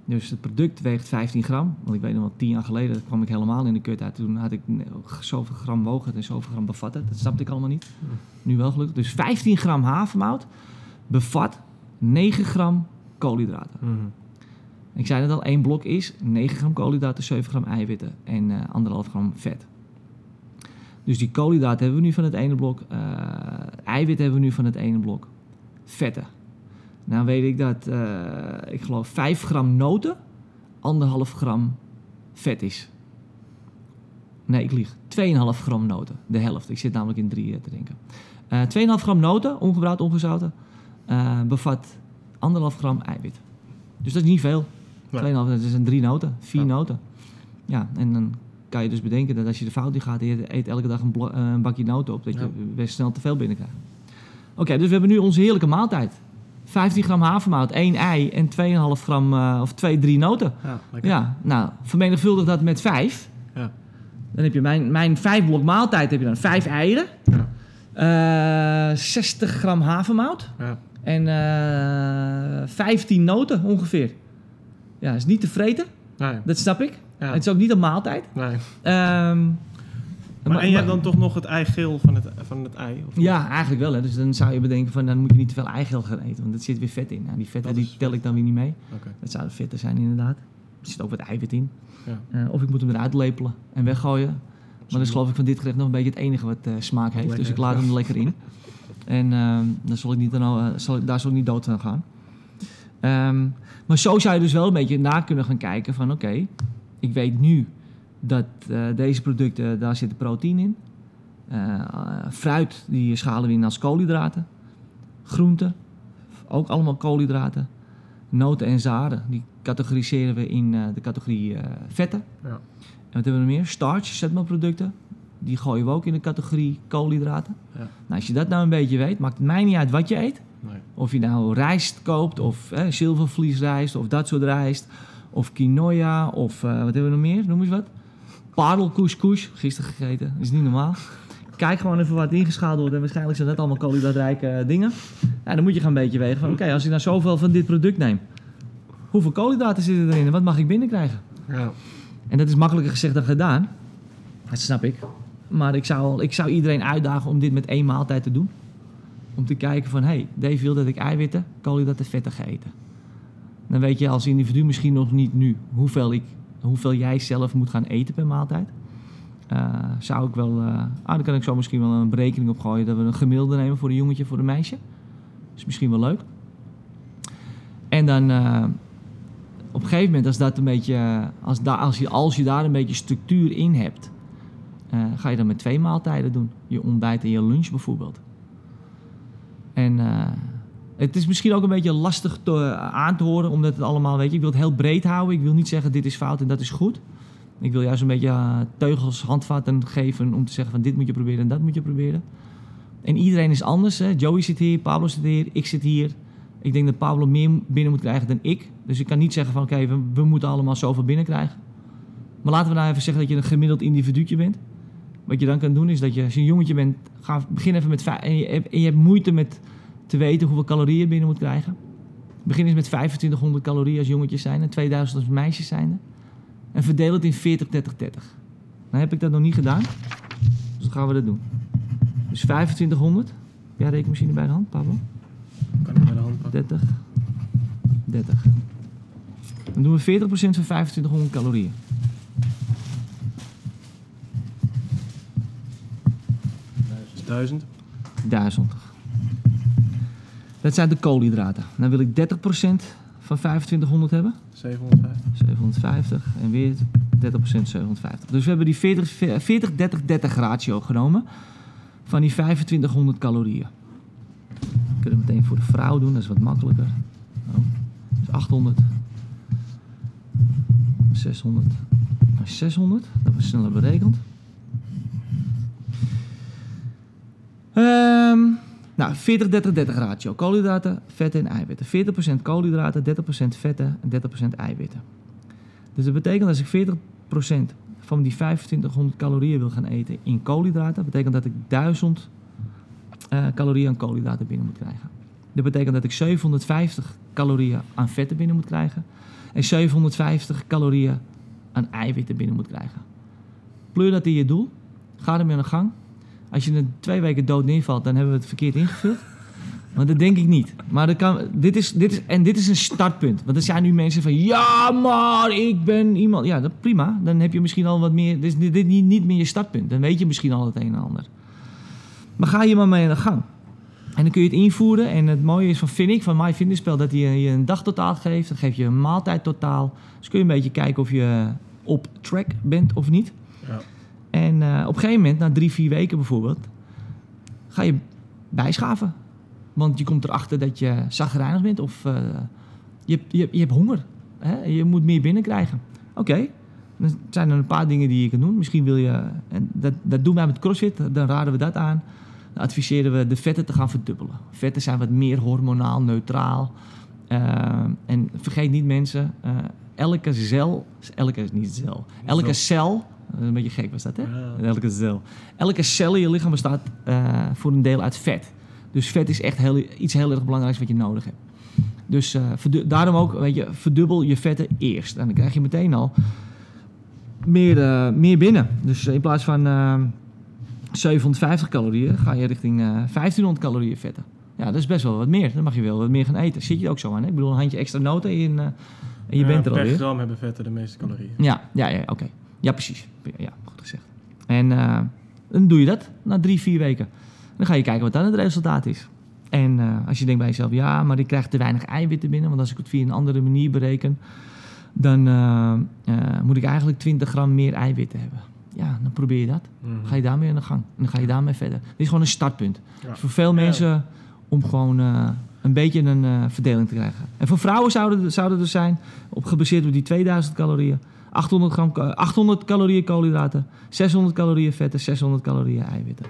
Dus het product weegt 15 gram. Want ik weet nog wel, 10 jaar geleden kwam ik helemaal in de kut uit. Toen had ik zoveel gram wogen en zoveel gram bevat het. Dat snapte ik allemaal niet. Nu wel gelukkig. Dus 15 gram havermout bevat 9 gram koolhydraten. Mhm. Ik zei het al, één blok is 9 gram koolhydraten, 7 gram eiwitten en eh anderhalf gram vet. Dus die koolhydraten hebben we nu van het ene blok, eh eiwit hebben we nu van het ene blok, vetten. Nou weet ik dat, eh, ik geloof 5 gram noten, anderhalf gram vet is. Nee, ik lieg. 2,5 gram noten, de helft. Ik zit namelijk in drie eh, te denken. Eh 2,5 gram noten, ongebruikt, ongezouten, eh, bevat anderhalf gram eiwit. Dus dat is niet veel. Nee. 2,5, dat een drie noten, vier Ja. noten. Ja, en dan kan je dus bedenken dat als je de fout in gaat en je eet elke dag een, eh, een bakje noten op, dat je Ja. best snel te veel binnenkrijgt. Oké, dus we hebben nu onze heerlijke maaltijd. 15 gram havermout, 1 ei en 2,5 gram eh, of 2, 3 noten. Ja, lekker. Ja, nou, vermenigvuldig dat met 5. Ja. Dan heb je mijn, mijn 5 blok maaltijd, heb je dan 5 eieren, Ja. eh 60 gram havermout Ja. en eh 15 noten ongeveer. Ja, is niet te vreten, Nee. dat snap ik. Ja. Het is ook niet een maaltijd. Nee. Ehm, Maar, en je hebt dan toch nog het eigeel van het, van het ei? Of Ja, eigenlijk wel. Hè. Dus dan zou je bedenken van dan moet je niet te veel eigeel gaan eten, want er zit weer vet in. Nou, die vetten Dat die tel ik dan weer niet mee. Oké. Dat zouden vetten zijn inderdaad. Er zit ook wat eiwit in. Ja. Eh, of ik moet hem eruit lepelen en weggooien. Maar dat is geloof ik van dit gerecht nog een beetje het enige wat eh, smaak heeft. Lekker, dus ik laat ja. hem er lekker in. [laughs] En ehm, dan zal ik niet, dan, eh, zal ik, daar zal ik niet dood van gaan. Ehm, maar zo zou je dus wel een beetje na kunnen gaan kijken van oké, ik weet nu dat eh, deze producten, daar zit proteïne in. Eh, fruit, die schalen we in als koolhydraten. Groenten, ook allemaal koolhydraten. Noten en zaden, die categoriseren we in eh, de categorie eh, vetten. Ja. En wat hebben we nog meer? Starch, zetmeelproducten. Die gooien we ook in de categorie koolhydraten. Ja. Nou, als je dat nou een beetje weet, maakt het mij niet uit wat je eet. Nee. Of je nou rijst koopt, of eh, zilvervliesrijst, of dat soort rijst. Of quinoa, of eh, wat hebben we nog meer? Noem eens wat. Parelcouscous, gisteren gegeten, is niet normaal. Kijk gewoon even wat ingeschaald wordt en waarschijnlijk zijn dat allemaal koolhydraatrijke eh, dingen. Ja, dan moet je gaan een beetje wegen van, oké, als ik nou zoveel van dit product neem, hoeveel koolhydraten zitten erin en wat mag ik binnenkrijgen? Ja. En dat is makkelijker gezegd dan gedaan. Dat snap ik. Maar ik zou, ik zou iedereen uitdagen om dit met één maaltijd te doen. Om te kijken van, hé, hey, Dave wil dat ik eiwitten, koolhydraten, vetten ga eten. Dan weet je als individu misschien nog niet nu hoeveel, ik, hoeveel jij zelf moet gaan eten per maaltijd. Eh, zou ik wel, eh, ah, dan kan ik zo misschien wel een berekening op gooien dat we een gemiddelde nemen voor een jongetje, voor een meisje. Is misschien wel leuk. En dan eh, op een gegeven moment, als, dat een beetje, als, als, je, als je daar een beetje structuur in hebt, ga je dan met twee maaltijden doen. Je ontbijt en je lunch bijvoorbeeld. En het is misschien ook een beetje lastig te, aan te horen, omdat het allemaal, weet je, ik wil het heel breed houden. Ik wil niet zeggen dit is fout en dat is goed. Ik wil juist een beetje eh, teugels, handvatten geven om te zeggen van dit moet je proberen en dat moet je proberen. En iedereen is anders. Hè? Joey zit hier, Pablo zit hier, ik zit hier. Ik denk dat Pablo meer binnen moet krijgen dan ik. Dus ik kan niet zeggen van oké, we, moeten allemaal zoveel binnenkrijgen. Maar laten we nou even zeggen dat je een gemiddeld individuutje bent. Wat je dan kan doen is dat je als je een jongetje bent, ga begin even met en je hebt moeite met te weten hoeveel calorieën je binnen moet krijgen. Begin eens met 2500 calorieën als jongetje zijn en 2000 als meisjes zijn. En verdeel het in 40, 30, 30. Dan heb ik dat nog niet gedaan. Dus dan gaan we dat doen. Dus 2500. Heb jij rekenmachine bij de hand, Pablo? Kan ik bij de hand pakken? 30. 30. Dan doen we 40% van 2500 calorieën. 1000. 1000. Dat zijn de koolhydraten. Dan wil ik 30% van 2500 hebben. 750. 750 en weer 30% 750. Dus we hebben die 40, 40 30, 30 ratio genomen van die 2500 calorieën. Kunnen we meteen voor de vrouw doen, dat is wat makkelijker. Oh, dus 800. 600. 600, dat was sneller berekend. Ehm, nou, 40-30-30 ratio. Koolhydraten, vetten en eiwitten. 40% koolhydraten, 30% vetten en 30% eiwitten. Dus dat betekent als ik 40% van die 2500 calorieën wil gaan eten in koolhydraten, betekent dat ik 1000 eh, calorieën aan koolhydraten binnen moet krijgen. Dat betekent dat ik 750 calorieën aan vetten binnen moet krijgen en 750 calorieën aan eiwitten binnen moet krijgen. Pleur dat in je doel, ga ermee aan de gang. Als je in twee weken dood neervalt, dan hebben we het verkeerd ingevuld. Maar dat denk ik niet. Maar kan, dit is, dit is, en dit is een startpunt. Want er zijn nu mensen van... Ja, maar ik ben iemand... Ja, dat, prima. Dan heb je misschien al wat meer... Dit is niet, niet meer je startpunt. Dan weet je misschien al het een en ander. Maar ga je maar mee aan de gang. En dan kun je het invoeren. En het mooie is van vind ik, van MyFitnessPal... dat hij je je een dagtotaal geeft. Dan geef je een maaltijdtotaal. Dus kun je een beetje kijken of je op track bent of niet. Ja. En eh, op een gegeven moment, na drie, vier weken bijvoorbeeld, ga je bijschaven. Want je komt erachter dat je zagrijnig bent of eh, je, je, je hebt honger. Hè? Je moet meer binnenkrijgen. Oké, dan zijn er een paar dingen die je kan doen. Misschien wil je, en dat, dat doen wij met CrossFit, dan raden we dat aan. Dan adviseren we de vetten te gaan verdubbelen. Vetten zijn wat meer hormonaal, neutraal. Eh, en vergeet niet mensen, elke cel, elke niet cel, elke cel, een beetje gek was dat hè? Ja. Elke cel. Elke cel in je lichaam bestaat eh, voor een deel uit vet. Dus vet is echt heel, iets heel erg belangrijks wat je nodig hebt. Dus eh, daarom ook, weet je, verdubbel je vetten eerst. En dan krijg je meteen al meer, eh, meer binnen. Dus in plaats van eh, 750 calorieën, ga je richting eh 1500 calorieën vetten. Ja, dat is best wel wat meer. Dan mag je wel wat meer gaan eten. Zit je ook zo aan, hè? Ik bedoel, een handje extra noten en, eh, en je Ja, bent er per alweer. gram hebben vetten de meeste calorieën. Ja, ja, ja oké. Ja, precies. Ja, goed gezegd. En eh, dan doe je dat na drie, vier weken. Dan ga je kijken wat dan het resultaat is. En eh, als je denkt bij jezelf, ja, maar ik krijg te weinig eiwitten binnen, want als ik het via een andere manier bereken, dan eh, eh, moet ik eigenlijk 20 gram meer eiwitten hebben. Ja, dan probeer je dat. Mhm. Ga je daarmee aan de gang. En dan ga je daarmee verder. Dit is gewoon een startpunt. Ja. Dus voor veel mensen om gewoon eh, een beetje een eh, verdeling te krijgen. En voor vrouwen zouden er zijn, op, gebaseerd op die 2000 calorieën, 800, gram, eh, 800 calorieën koolhydraten, 600 calorieën vetten, 600 calorieën eiwitten.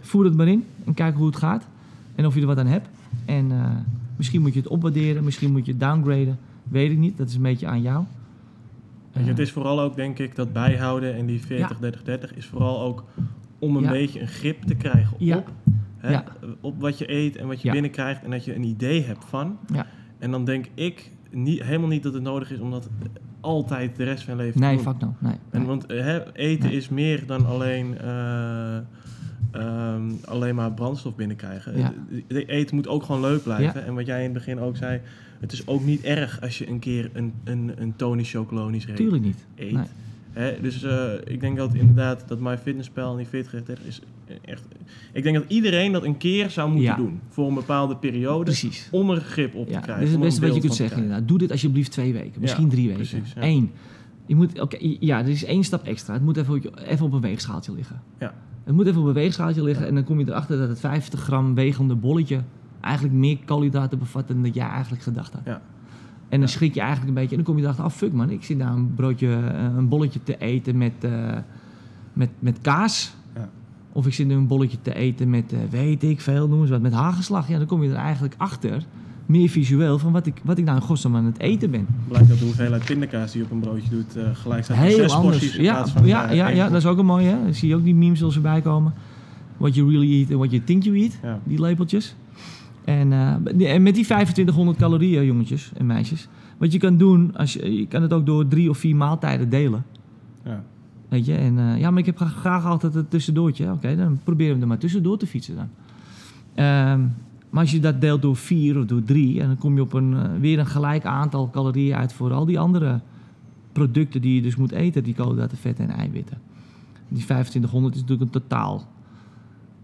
Voer het maar in en kijk hoe het gaat en of je er wat aan hebt. En eh, misschien moet je het opwaarderen, misschien moet je het downgraden, weet ik niet. Dat is een beetje aan jou. Weet je, het Eh, is vooral ook, denk ik, dat bijhouden en die 40, 30, 30 is vooral ook om een Ja. beetje een grip te krijgen Ja. Hè, Ja. op wat je eet en wat je Ja. binnenkrijgt en dat je een idee hebt van. Ja. En dan denk ik niet, helemaal niet dat het nodig is om dat altijd de rest van je leven nee, te doen. fuck no. Nee, En nee. want eh, hè, eten Nee. is meer dan alleen, eh, ehm, alleen maar brandstof binnenkrijgen. Ja. Eten moet ook gewoon leuk blijven. En wat jij in het begin ook zei, het is ook niet erg als je een keer een, een, een Tony Chocolonisch reep Tuurlijk niet. eet. Nee. Hè, dus eh, ik denk dat inderdaad dat MyFitnessPal en die 40 30 is echt... Ik denk dat iedereen dat een keer zou moeten Ja. doen. Voor een bepaalde periode. Precies. Om er een grip op te krijgen. dit is het beste wat je kunt zeggen inderdaad. Doe dit alsjeblieft twee weken, misschien drie weken. precies, ja. Eén. Je moet, oké, ja, er is één stap extra. Het moet even, op even op een weegschaaltje liggen. Ja. Het moet even op een weegschaaltje liggen en dan kom je erachter dat het 50 gram wegende bolletje eigenlijk meer koolhydraten bevat dan dat jij eigenlijk gedacht had. Ja. En dan schrik je eigenlijk een beetje en dan kom je erachter, oh fuck man, ik zit nou een broodje, eh, een bolletje te eten met, eh, met, met kaas. Ja. Of ik zit nu een bolletje te eten met, eh, weet ik veel, noem eens wat, met hagelslag. Ja, dan kom je er eigenlijk achter, meer visueel, van wat ik, wat ik nou in godsnaam aan het eten ben. Blijkt dat de hoeveelheid pindakaas die je op een broodje doet eh, gelijk staat met Heel zes anders. porties in Ja, plaats van ja, ja, ja, dat is ook een mooie. Hè? Dan zie je ook die memes als erbij komen. What you really eat en what you think you eat. Ja. Die labeltjes. En, eh, en met die 2500 calorieën, jongetjes en meisjes. Wat je kan doen, als je, je kan het ook door drie of vier maaltijden delen. Ja. Weet je, en eh, ja, maar ik heb gra- graag altijd het tussendoortje. Oké, dan proberen we er maar tussendoor te fietsen dan. Ehm, maar als je dat deelt door vier of door drie, en dan kom je op een, eh, weer een gelijk aantal calorieën uit voor al die andere producten die je dus moet eten, die koolhydraten, vetten en eiwitten. Die 2500 is natuurlijk een totaal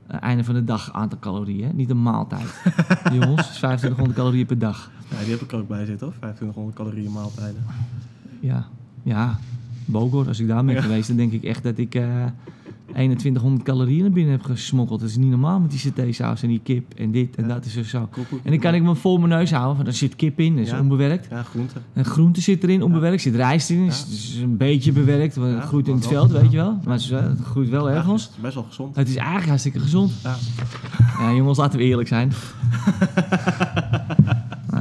eh, einde van de dag aantal calorieën, niet een maaltijd. [laughs] Jongens, het is 2500 calorieën per dag. Ja, die heb ik er ook bij zitten, hoor. 2500 calorieën maaltijden. Ja, ja. Bogor, als ik daar ben Ja. geweest, dan denk ik echt dat ik eh 2100 calorieën naar binnen heb gesmokkeld. Dat is niet normaal met die satésaus en die kip en dit en Ja. dat is er zo. Koekoek. En dan kan ik me voor mijn neus houden, want er zit kip in, dat is Ja. onbewerkt. Ja, groente. En groente zit erin, onbewerkt. Zit rijst in, is, is een beetje bewerkt. want Het groeit in het veld, weet je wel. Maar het, groeit wel ergens. het is best wel gezond. Het is eigenlijk hartstikke gezond. Ja. Ja, jongens, laten we eerlijk zijn. [laughs]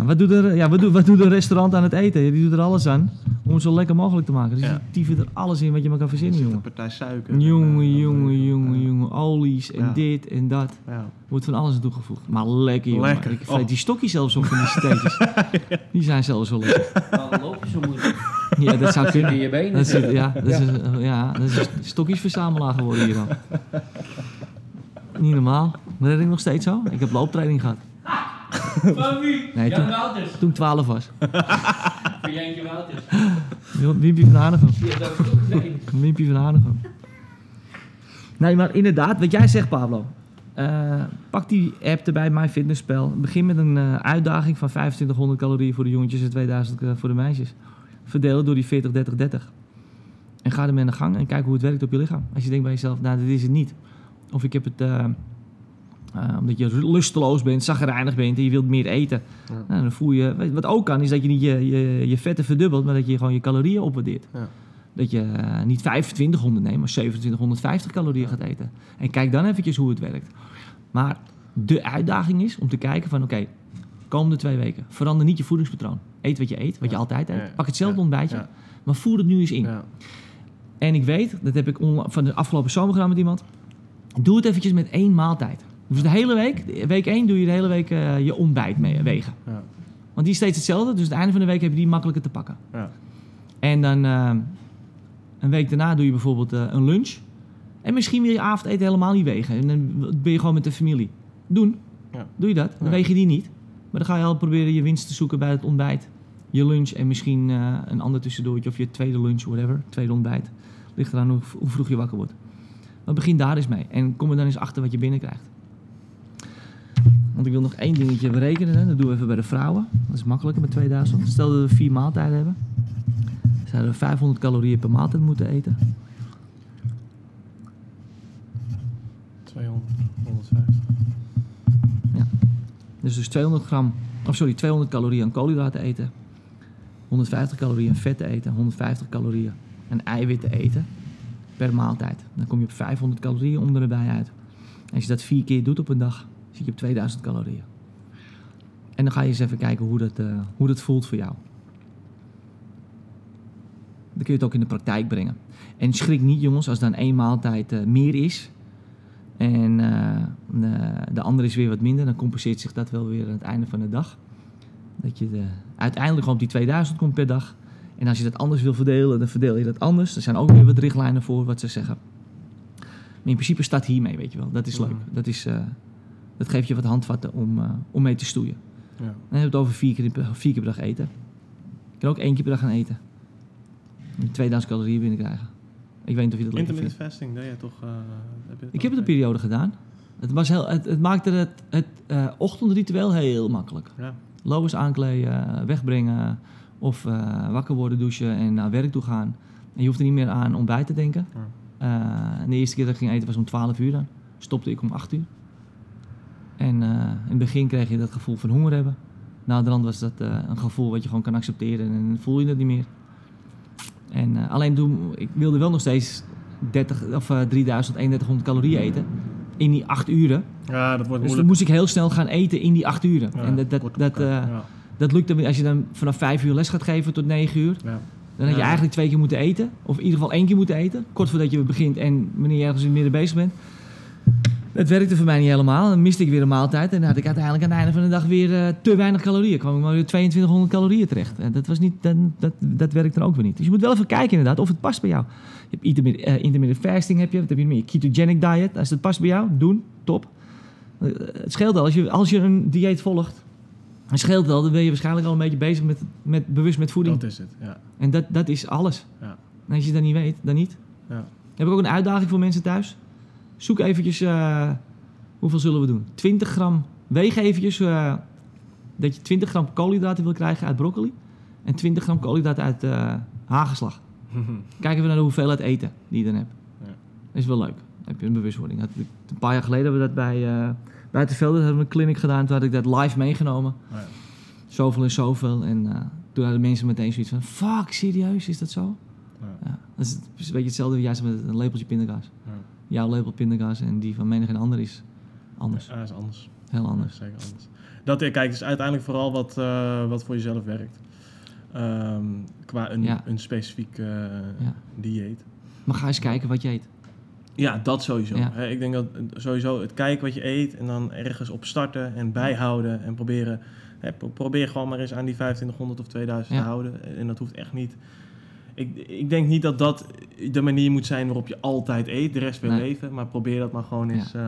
Wat, doet er, ja, wat, doet, wat doet een restaurant aan het eten? Die doet er alles aan om het zo lekker mogelijk te maken. Dus Ja. die er alles in wat je maar kan Er verzinnen, zit een jongen. partij suiker. en, Jongen, eh, jongen, jongen, jongen. Olies en Ja. dit en dat. Ja. Wordt van alles aan toegevoegd. Maar lekker, jongen. Lekker. Ik vreet Oh. die stokjes zelfs op van die steetjes. [laughs] Die zijn zelfs wel lekker. Waarom loop je zo moeilijk? Ja, dat zou In kunnen. je benen. Dat zit, ja, dat is, een- ja, dat is een stokjesverzamelaar geworden hier dan. Niet normaal. Maar dat ik nog steeds zo. Ik heb looptraining gehad. Van wie? Nee, Jan toen- Wouters. Toen ik 12 was. [laughs] Van Jantje Wouters. Wimpie van Hanegem. Goed. Wimpie van Hanegem. Nee, maar inderdaad, wat jij zegt, Pablo. Eh, pak die app erbij, MyFitnessPal. Begin met een eh, uitdaging van 2500 calorieën voor de jongetjes en 2000 eh, voor de meisjes. Verdeel door die 40, 30, 30. En ga ermee aan de gang en kijk hoe het werkt op je lichaam. Als je denkt bij jezelf, nou, dit is het niet. Of ik heb het... eh, omdat je lusteloos bent, zagrijnig bent en je wilt meer eten. Ja. Nou, dan voel je... Wat ook kan, is dat je niet je, je, je vetten verdubbelt, maar dat je gewoon je calorieën opwaardeert. Ja. Dat je eh, niet 2500 neemt, maar 2750 calorieën gaat eten. En kijk dan eventjes hoe het werkt. Maar de uitdaging is om te kijken van... Oké, komende twee weken, verander niet je voedingspatroon. Eet wat je eet, wat je altijd eet. Pak hetzelfde ontbijtje, maar voer het nu eens in. Ja. En ik weet, dat heb ik van de afgelopen zomer gedaan met iemand. Doe het eventjes met één maaltijd. Dus de hele week, week één doe je de hele week eh, je ontbijt mee wegen. Ja. Want die is steeds hetzelfde, dus het einde van de week heb je die makkelijker te pakken. Ja. En dan eh, een week daarna doe je bijvoorbeeld eh, een lunch. En misschien wil je avondeten helemaal niet wegen. En dan ben je gewoon met de familie. Doen. Ja. Doe je dat. Dan weeg je die niet. Maar dan ga je al proberen je winst te zoeken bij het ontbijt. Je lunch en misschien eh, een ander tussendoortje. Of je tweede lunch, whatever. Tweede ontbijt. Ligt eraan hoe, hoe vroeg je wakker wordt. Maar begin daar eens mee. En kom er dan eens achter wat je binnenkrijgt. Want ik wil nog één dingetje berekenen. Hè. Dat doen we even bij de vrouwen. Dat is makkelijker met 2000. Stel dat we vier maaltijden hebben. Zouden we 500 calorieën per maaltijd moeten eten. 200, 150. Dus dus 200 gram, of sorry, 200 calorieën aan koolhydraten eten. 150 calorieën aan vetten eten. 150 calorieën aan eiwitten eten. Per maaltijd. Dan kom je op 500 calorieën om erbij uit. En als je dat vier keer doet op een dag, zit je op 2000 calorieën. En dan ga je eens even kijken hoe dat, eh, hoe dat voelt voor jou. Dan kun je het ook in de praktijk brengen. En schrik niet, jongens, als dan één maaltijd eh, meer is. En eh, de, de andere is weer wat minder. Dan compenseert zich dat wel weer aan het einde van de dag. Dat je de, uiteindelijk gewoon op die 2000 komt per dag. En als je dat anders wil verdelen, dan verdeel je dat anders. Er zijn ook weer wat richtlijnen voor wat ze zeggen. Maar in principe staat hiermee, weet je wel. Dat is leuk. Mhm. Dat, is, dat geeft je wat handvatten om, eh, om mee te stoeien. Ja. Dan hebben we het over vier keer, vier keer per dag eten. Je kan ook één keer per dag gaan eten. En 2000 calorieën binnenkrijgen. Ik weet niet of je dat lekker vindt. Intermittent fasting, dat je toch... eh, heb je Ik heb het een periode gedaan. Het, was heel, het, het maakte het, het eh, ochtendritueel heel makkelijk. Ja. Aankleden, wegbrengen of wakker worden, douchen en naar werk toe gaan. En je hoeft er niet meer aan ontbijt te denken. Ja. En de eerste keer dat ik ging eten was om 12 uur dan. Stopte ik om 8 uur. En eh, in het begin kreeg je dat gevoel van honger hebben. Na de rand was dat eh, een gevoel wat je gewoon kan accepteren en dan voel je het niet meer. En eh, alleen toen, ik wilde wel nog steeds 30, of, eh 3000, 3100 calorieën eten. In die 8 uren. ja, dat wordt Dus toen moeilijk. moest ik heel snel gaan eten in die 8 uren. Ja, en dat, dat, dat, ja. dat lukte als je dan vanaf 5 uur les gaat geven tot 9 uur. Ja. Dan had je eigenlijk twee keer moeten eten. Of in ieder geval één keer moeten eten. Kort voordat je begint en wanneer je ergens in het midden bezig bent. Dat werkte voor mij niet helemaal. Dan miste ik weer een maaltijd. En dan had ik uiteindelijk aan het einde van de dag weer eh, te weinig calorieën. kwam ik maar weer 2200 calorieën terecht. En dat, was niet, dat, dat, dat werkt dan ook weer niet. Dus je moet wel even kijken inderdaad of het past bij jou. Je hebt intermittent, eh, intermittent fasting heb je. Wat heb je meer? Ketogenic diet. Als het past bij jou, doen. Top. Eh, het scheelt wel. Als je, als je een dieet volgt. Het scheelt wel. Dan ben je waarschijnlijk al een beetje bezig met, met bewust met voeding. Dat is het, ja. En dat, dat is alles. Ja. En als je dat niet weet, dan niet. Ja. Heb ik ook een uitdaging voor mensen thuis. Zoek eventjes, eh, hoeveel zullen we doen? 20 gram, weeg eventjes eh, dat je 20 gram koolhydraten wil krijgen uit broccoli. En 20 gram koolhydraten uit hagelslag. [laughs] Kijken we naar de hoeveelheid eten die je dan hebt. Ja. Dat is wel leuk. Dan heb je een bewustwording. Een paar jaar geleden hebben we dat bij, eh bij de velden hebben we een clinic gedaan. Toen had ik dat live meegenomen. Oh ja. Zoveel en zoveel. En toen hadden mensen meteen zoiets van... Fuck, serieus? Is dat zo? Ja. Ja, dat is, een beetje hetzelfde als juist met een lepeltje pindakaas. Ja. Jouw lepel pindakaas en die van menig en ander is anders. Ja, is anders. Heel anders. zeker anders. Dat, kijk, het is uiteindelijk vooral wat, eh, wat voor jezelf werkt. Ehm, qua een, Ja. een specifiek eh, Ja. dieet. Maar ga eens kijken wat je eet. Ja, dat sowieso. Ja. Ik denk dat eh, sowieso het kijken wat je eet en dan ergens op starten en bijhouden en proberen. Probeer gewoon maar eens aan die 2500 of 2000 Ja. te houden. En dat hoeft echt niet. Ik, ik denk niet dat dat de manier moet zijn waarop je altijd eet, de rest van je Nee. leven. Maar probeer dat maar gewoon Ja. eens. eh,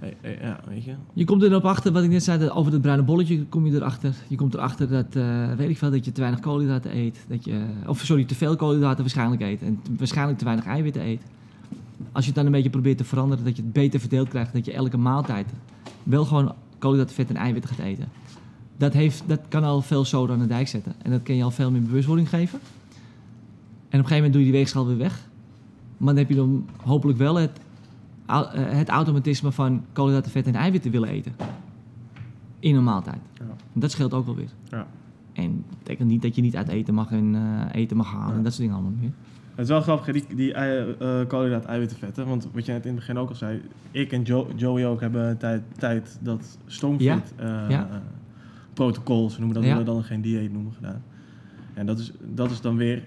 eh, eh, ja, weet je. Je komt erop achter, wat ik net zei, dat over het bruine bolletje kom je erachter. Je komt erachter dat, eh, weet ik veel, dat je te weinig koolhydraten eet. Dat je, of sorry, te veel koolhydraten waarschijnlijk eet. En te- waarschijnlijk te weinig eiwitten eet. Als je het dan een beetje probeert te veranderen, dat je het beter verdeeld krijgt. Dat je elke maaltijd wel gewoon koolhydraten, vet en eiwitten gaat eten. Dat, heeft, dat kan al veel zoden aan de dijk zetten. En dat kan je al veel meer bewustwording geven. En op een gegeven moment doe je die weegschaal weer weg. Maar dan heb je dan hopelijk wel het, eh, het automatisme van koolhydraten, vet en eiwitten willen eten. In een maaltijd. Ja. Dat scheelt ook wel weer. Ja. En dat betekent niet dat je niet uit eten mag en eh, eten mag halen Ja. en dat soort dingen allemaal meer. Het is wel grappig, die, die ei- eh, koolhydraat eiwitten vetten. Want wat je net in het begin ook al zei, ik en Jo- Joey ook hebben een tijd, tijd dat stoomfit Ja. eh, Ja. protocol, ze noemen dat, Ja. dan geen dieet noemen gedaan. En dat is, dat is dan weer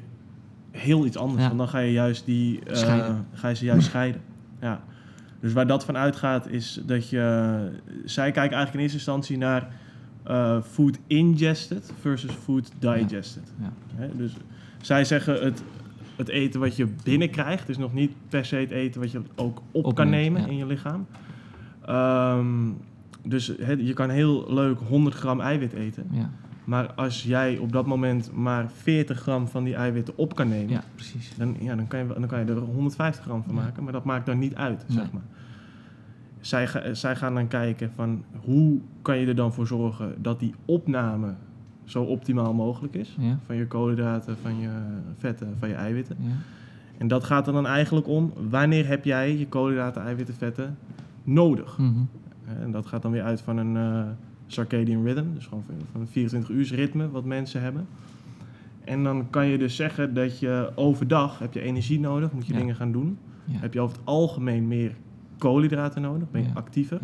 heel iets anders. Ja. Want dan ga je juist die, eh, ga je ze juist scheiden. Ja. Dus waar dat van uitgaat is dat je, zij kijken eigenlijk in eerste instantie naar eh, food ingested versus food digested. Ja. Hè, dus zij zeggen het, het eten wat je binnenkrijgt is nog niet per se het eten wat je ook op kan nemen in je lichaam. Ehm, dus je kan heel leuk 100 gram eiwit eten. Ja, Maar als jij op dat moment maar 40 gram van die eiwitten op kan nemen, ja precies. dan, ja, dan, kan je, dan kan je er 150 gram van Ja. maken. Maar dat maakt dan niet uit, Nee. zeg maar. Zij, zij gaan dan kijken van hoe kan je er dan voor zorgen dat die opname zo optimaal mogelijk is. Ja, Van je koolhydraten, van je vetten, van je eiwitten. ja, En dat gaat er dan eigenlijk om, wanneer heb jij je koolhydraten, eiwitten, vetten nodig? mhm, En dat gaat dan weer uit van een eh, circadian rhythm, dus gewoon van- een 24 uur ritme wat mensen hebben. En dan kan je dus zeggen dat je overdag heb je energie nodig, moet je Ja. dingen gaan doen. Ja. Heb je over het algemeen meer koolhydraten nodig, ben je Ja. actiever.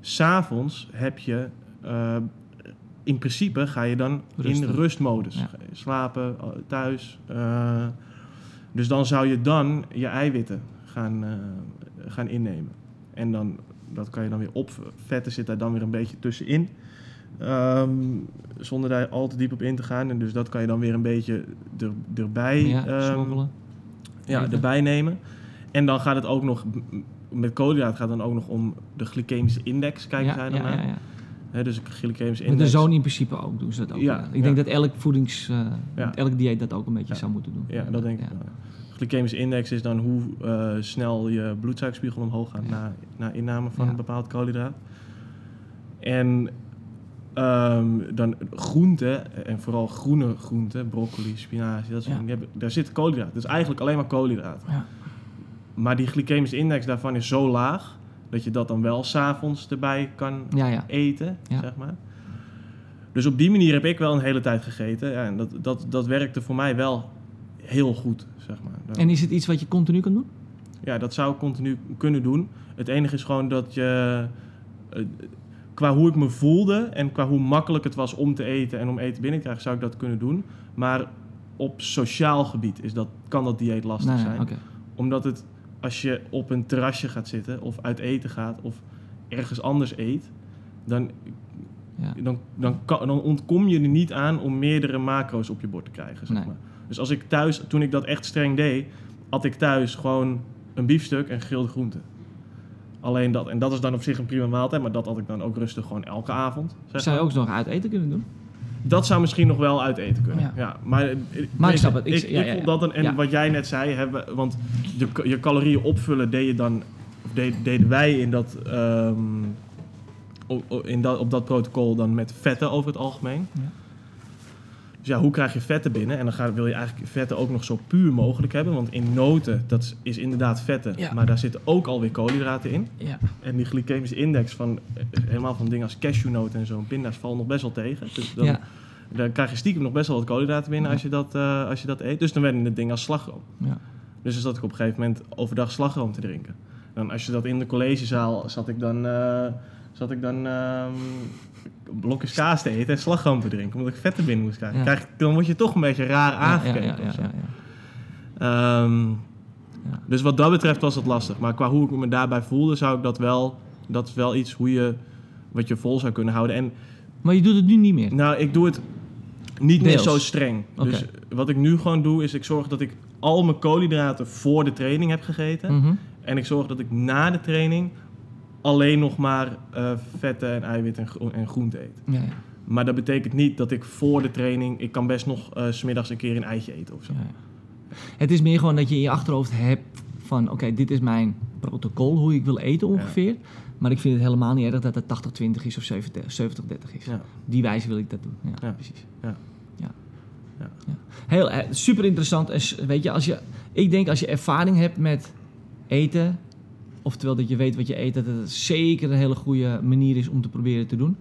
S'avonds heb je, eh, in principe ga je dan in rustmodus. Slapen, eh, thuis. eh, dus dan zou je dan je eiwitten gaan, gaan innemen. En dan, dat kan je dan weer op. Vetten zit daar dan weer een beetje tussenin. Ehm, zonder daar al te diep op in te gaan. En dus dat kan je dan weer een beetje er, erbij ja, ehm, ja, erbij nemen. En dan gaat het ook nog, met koolhydraten gaat het dan ook nog om de glycemische index, kijken ja, zij dan ja, naar. ja, ja. Hè, dus de glycemische Met de index. zoon in principe ook doen ze dat ook. Ja, Ik denk dat elk voedings, eh, elk dieet dat ook een beetje zou moeten doen. Ja, dat denk ik wel. Glycemische index is dan hoe eh, snel je bloedsuikerspiegel omhoog gaat Ja. na, na inname van Ja. een bepaald koolhydraat. En ehm, dan groenten, en vooral groene groenten, broccoli, spinazie, dat soort Ja. dingen, daar zit koolhydraten. Dus eigenlijk alleen maar koolhydraten. Ja. Maar die glycemische index daarvan is zo laag, dat je dat dan wel s'avonds erbij kan eten, zeg maar. Dus op die manier heb ik wel een hele tijd gegeten. Ja, en dat, dat, dat werkte voor mij wel heel goed, zeg maar. Dan- En is het iets wat je continu kan doen? ja, dat zou ik continu kunnen doen. Het enige is gewoon dat je... eh, qua hoe ik me voelde en qua hoe makkelijk het was om te eten en om eten binnen te krijgen, zou ik dat kunnen doen. Maar op sociaal gebied is dat, kan dat dieet lastig Nee, zijn. Omdat het, als je op een terrasje gaat zitten of uit eten gaat of ergens anders eet, dan, Ja. dan, dan, kan- dan ontkom je er niet aan om meerdere macro's op je bord te krijgen. Zeg Nee. maar. Dus als ik thuis, toen ik dat echt streng deed, had ik thuis gewoon een biefstuk en gegrilde groenten. Alleen dat. En dat is dan op zich een prima maaltijd, maar dat had ik dan ook rustig gewoon elke avond. Zeg Zou je ook nog uit eten kunnen doen? Dat zou misschien nog wel uit eten kunnen. Ja. Ja. maar eh, Maar ik snap het. Ik- Ik, ja, ik ja, vond dat een, en wat jij net zei, hebben, want je, je calorieën opvullen deed je dan, of deed, deden wij in dat, ehm, op, op- in dat, op dat protocol dan met vetten over het algemeen. Ja. Dus ja, hoe krijg je vetten binnen? En dan ga, wil je eigenlijk vetten ook nog zo puur mogelijk hebben. Want in noten, dat is inderdaad vetten. Ja. Maar daar zitten ook alweer koolhydraten in. Ja. En die glycemische index van eh, helemaal van dingen als cashewnoten en zo, pinda's, valt nog best wel tegen. Dus dan, Ja. dan krijg je stiekem nog best wel wat koolhydraten binnen als, je dat, eh, als je dat eet. Dus dan werden het dingen als slagroom. Ja. Dus dan zat ik op een gegeven moment overdag slagroom te drinken. Dan als je dat in de collegezaal zat ik dan, eh, zat ik dan ehm, blokjes kaas te eten en slagroom te drinken. Omdat ik vetten binnen moest krijgen. Ja. Krijg, dan word je toch een beetje raar aangekeken. ja. Ehm, Ja. Dus wat dat betreft was het lastig. Maar qua hoe ik me daarbij voelde, zou ik dat wel... Dat is wel iets hoe je, wat je vol zou kunnen houden. En Maar je doet het nu niet meer. nou, ik doe het niet meer zo streng. Dus wat ik nu gewoon doe, is ik zorg dat ik al mijn koolhydraten voor de training heb gegeten. Mhm. En ik zorg dat ik na de training alleen nog maar eh, vetten en eiwitten en, gro- en groente eet. Ja, ja. Maar dat betekent niet dat ik voor de training... Ik kan best nog eh, s smiddags een keer een eitje eten of zo. Ja. Het is meer gewoon dat je in je achterhoofd hebt van... oké, dit is mijn protocol, hoe ik wil eten ongeveer. Maar ik vind het helemaal niet erg dat het 80-20 is of 70-30 is. Die wijze wil ik dat doen. Ja, precies. Ja. Ja. Ja. Ja. Heel, eh, super interessant. En weet je, als je, ik denk als je ervaring hebt met eten... oftewel dat je weet wat je eet... dat het zeker een hele goede manier is om te proberen te doen...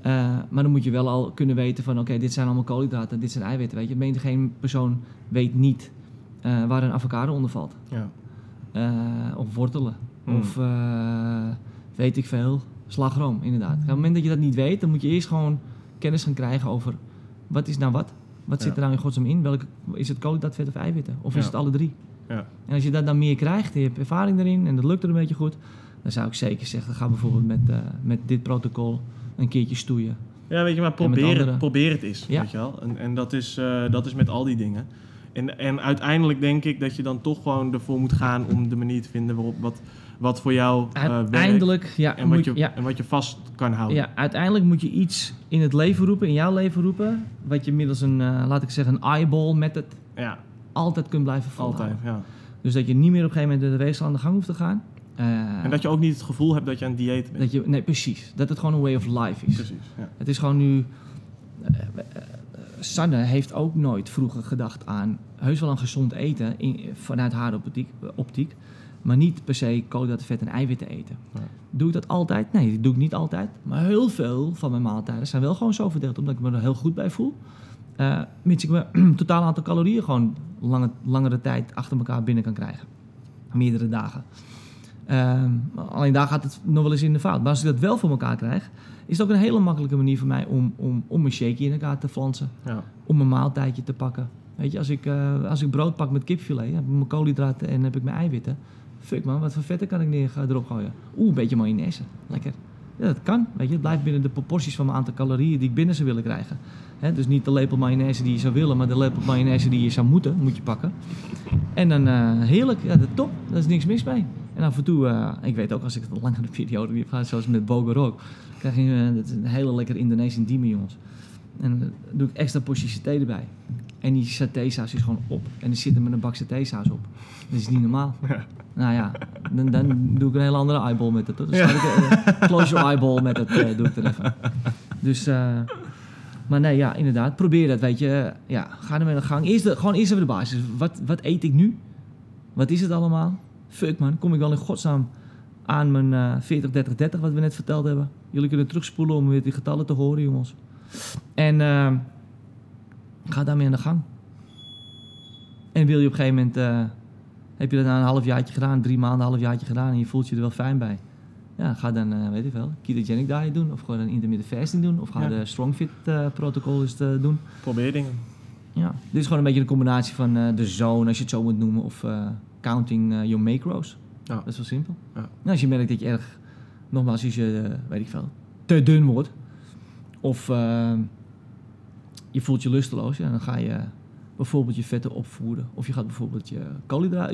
Eh, maar dan moet je wel al kunnen weten van... oké, dit zijn allemaal koolhydraten, dit zijn eiwitten. Weet je, geen persoon weet niet eh, waar een avocado onder valt. Ja. Eh, of wortelen. Hmm. Of weet ik veel, slagroom inderdaad. Op het moment dat je dat niet weet, dan moet je eerst gewoon kennis gaan krijgen over... wat is nou wat? Wat zit er nou in godsnaam in? Welke, is het koolhydraat, vet of eiwitten? Of is het alle drie? Ja. En als je dat dan meer krijgt, en je hebt ervaring erin en dat lukt er een beetje goed... dan zou ik zeker zeggen, ga bijvoorbeeld met, eh, met dit protocol een keertje stoeien. Ja, weet je, maar probeer, het, probeer het eens, Ja. weet je wel. En, en dat, is, eh, dat is met al die dingen. En, en uiteindelijk denk ik dat je dan toch gewoon ervoor moet gaan om de manier te vinden waarop wat, wat voor jou eh werkt. Uiteindelijk, ja, En wat, je, ja, en wat je vast kan houden. Ja, uiteindelijk moet je iets in het leven roepen, in jouw leven roepen, wat je middels een, laat ik zeggen, een eyeball method Ja, altijd kunt blijven volhouden. altijd. Ja. Dus dat je niet meer op een gegeven moment de weegschaal aan de gang hoeft te gaan. Eh, En dat je ook niet het gevoel hebt dat je aan het dieet bent. dat je, nee, precies. Dat het gewoon een way of life is. Precies, ja. Het is gewoon nu. eh, Sanne heeft ook nooit vroeger gedacht aan heus wel een gezond eten in, vanuit haar optiek. optiek. Maar niet per se koolhydraten, vet en eiwitten eten. Ja. Doe ik dat altijd? Nee, dat doe ik niet altijd. Maar heel veel van mijn maaltijden zijn wel gewoon zo verdeeld, omdat ik me er heel goed bij voel. Eh mits ik mijn [clears throat] totaal aantal calorieën gewoon lange, langere tijd achter elkaar binnen kan krijgen. Meerdere dagen. Ehm, alleen daar gaat het nog wel eens in de fout. Maar als ik dat wel voor elkaar krijg, is het ook een hele makkelijke manier voor mij om, om, om mijn shake in elkaar te flansen. Ja. Om mijn maaltijdje te pakken. Weet je, als ik, eh, als ik brood pak met kipfilet, heb ik mijn koolhydraten en heb ik mijn eiwitten. Fuck man, wat voor vetten kan ik neer, erop gooien? Oeh, een beetje mayonaise. Lekker. Ja, dat kan. Weet je, het blijft binnen de proporties van mijn aantal calorieën die ik binnen zou willen krijgen. Hè, dus niet de lepel mayonaise die je zou willen, maar de lepel mayonaise die je zou moeten, moet je pakken. En dan eh, heerlijk, ja, dat top. Daar is niks mis mee. En af en toe, eh, ik weet ook als ik een langere periode heb gehad, zoals met Bogorok, krijg je eh, dat is een hele lekker Indonesisch diemen, jongens. En dan doe ik extra portie saté erbij. En die satésaus is gewoon op. En er zit er met een bak satésaus op. Dat is niet normaal. Nou ja, dan, dan doe ik een hele andere eyeball met het. Dan sluit ik, close your eyeball met het, eh, doe ik er even. Dus, eh, maar nee, ja, inderdaad. Probeer dat, weet je. Ja, ga ermee aan de gang. Eerst de, gewoon eerst even de basis. Wat, wat eet ik nu? Wat is het allemaal? Fuck man, kom ik wel in godsnaam aan mijn eh 40, 30, 30, wat we net verteld hebben. Jullie kunnen terugspoelen om weer die getallen te horen, jongens. En eh, ga daarmee aan de gang. En wil je op een gegeven moment, heb je dat na een halfjaartje gedaan, drie maanden, een halfjaartje gedaan en je voelt je er wel fijn bij. Ja, ga dan, eh, weet ik wel, ketogenic diet doen of gewoon een intermittent fasting doen of ga Ja. de strongfit eh protocol eens eh, doen. Probeer dingen. Ja, dit is gewoon een beetje een combinatie van de zone, als je het zo moet noemen, of counting your macros. Ja. Dat is wel simpel. Ja. Nou, als je merkt dat je erg, nogmaals, als je, weet ik veel, te dun wordt, of je voelt je lusteloos, ja, dan ga je bijvoorbeeld je vetten opvoeden. Of je gaat bijvoorbeeld je,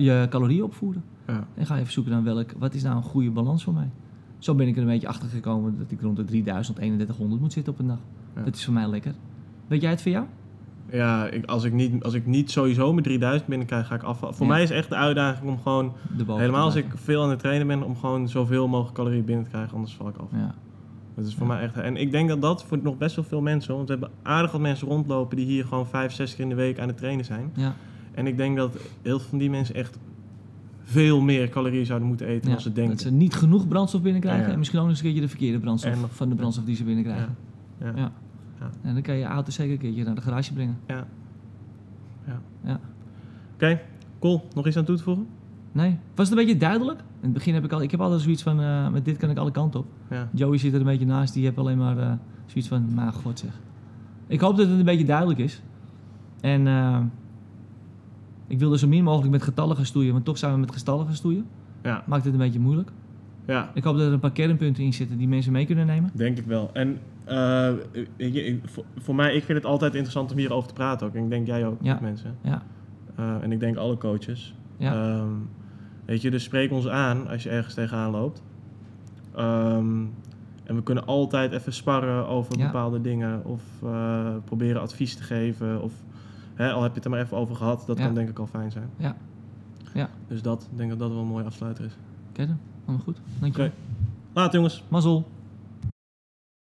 je calorieën opvoeden. Ja. En ga even zoeken naar welk, wat is nou een goede balans voor mij. Zo ben ik er een beetje achter gekomen dat ik rond de 3000, 3100 moet zitten op een dag. Ja. Dat is voor mij lekker. Weet jij het voor jou? Ja, ik, als, ik niet, als ik niet sowieso mijn 3000 binnenkrijg, ga ik afvallen. Voor Ja. mij is echt de uitdaging om gewoon, helemaal als ik veel aan het trainen ben, om gewoon zoveel mogelijk calorieën binnen te krijgen, anders val ik af. Ja. Dat is voor mij echt... En ik denk dat dat voor nog best wel veel mensen, want we hebben aardig wat mensen rondlopen die hier gewoon vijf, zes keer in de week aan het trainen zijn. Ja. En ik denk dat heel veel van die mensen echt veel meer calorieën zouden moeten eten dan Ja, ze denken. Dat ze niet genoeg brandstof binnenkrijgen Ja. en misschien ook eens een keertje de verkeerde brandstof van de brandstof die ze binnenkrijgen. Ja. Ja. Ja. En dan kan je je auto zeker een keertje naar de garage brengen. Ja. Ja. Ja. Oké, cool. Nog iets aan toe te voegen? Nee, was het een beetje duidelijk? In het begin heb ik al, ik heb altijd zoiets van, eh, met dit kan ik alle kanten op. Ja. Joey zit er een beetje naast, die heeft alleen maar eh, zoiets van, maar god zeg. Ik hoop dat het een beetje duidelijk is. En eh, ik wil er zo min mogelijk met getallen gaan stoeien, want toch zijn we met getallen gaan stoeien. Ja. Maakt het een beetje moeilijk. Ja, Ik hoop dat er een paar kernpunten in zitten die mensen mee kunnen nemen. denk ik wel. En ik- voor, voor mij, ik vind het altijd interessant om hierover te praten ook. En ik denk jij ook, Ja. met mensen. Ja, en ik denk alle coaches. ja, Ehm, weet je, dus spreek ons aan als je ergens tegenaan loopt. Ehm, en we kunnen altijd even sparren over Ja. bepaalde dingen. Of eh, proberen advies te geven. Of hè, al heb je het er maar even over gehad. Dat Ja. kan denk ik al fijn zijn. Ja. Ja. Dus dat, ik denk dat dat wel een mooie afsluiter is. oké dan. Allemaal goed. Dankjewel. Oké. Laat jongens. Mazzel.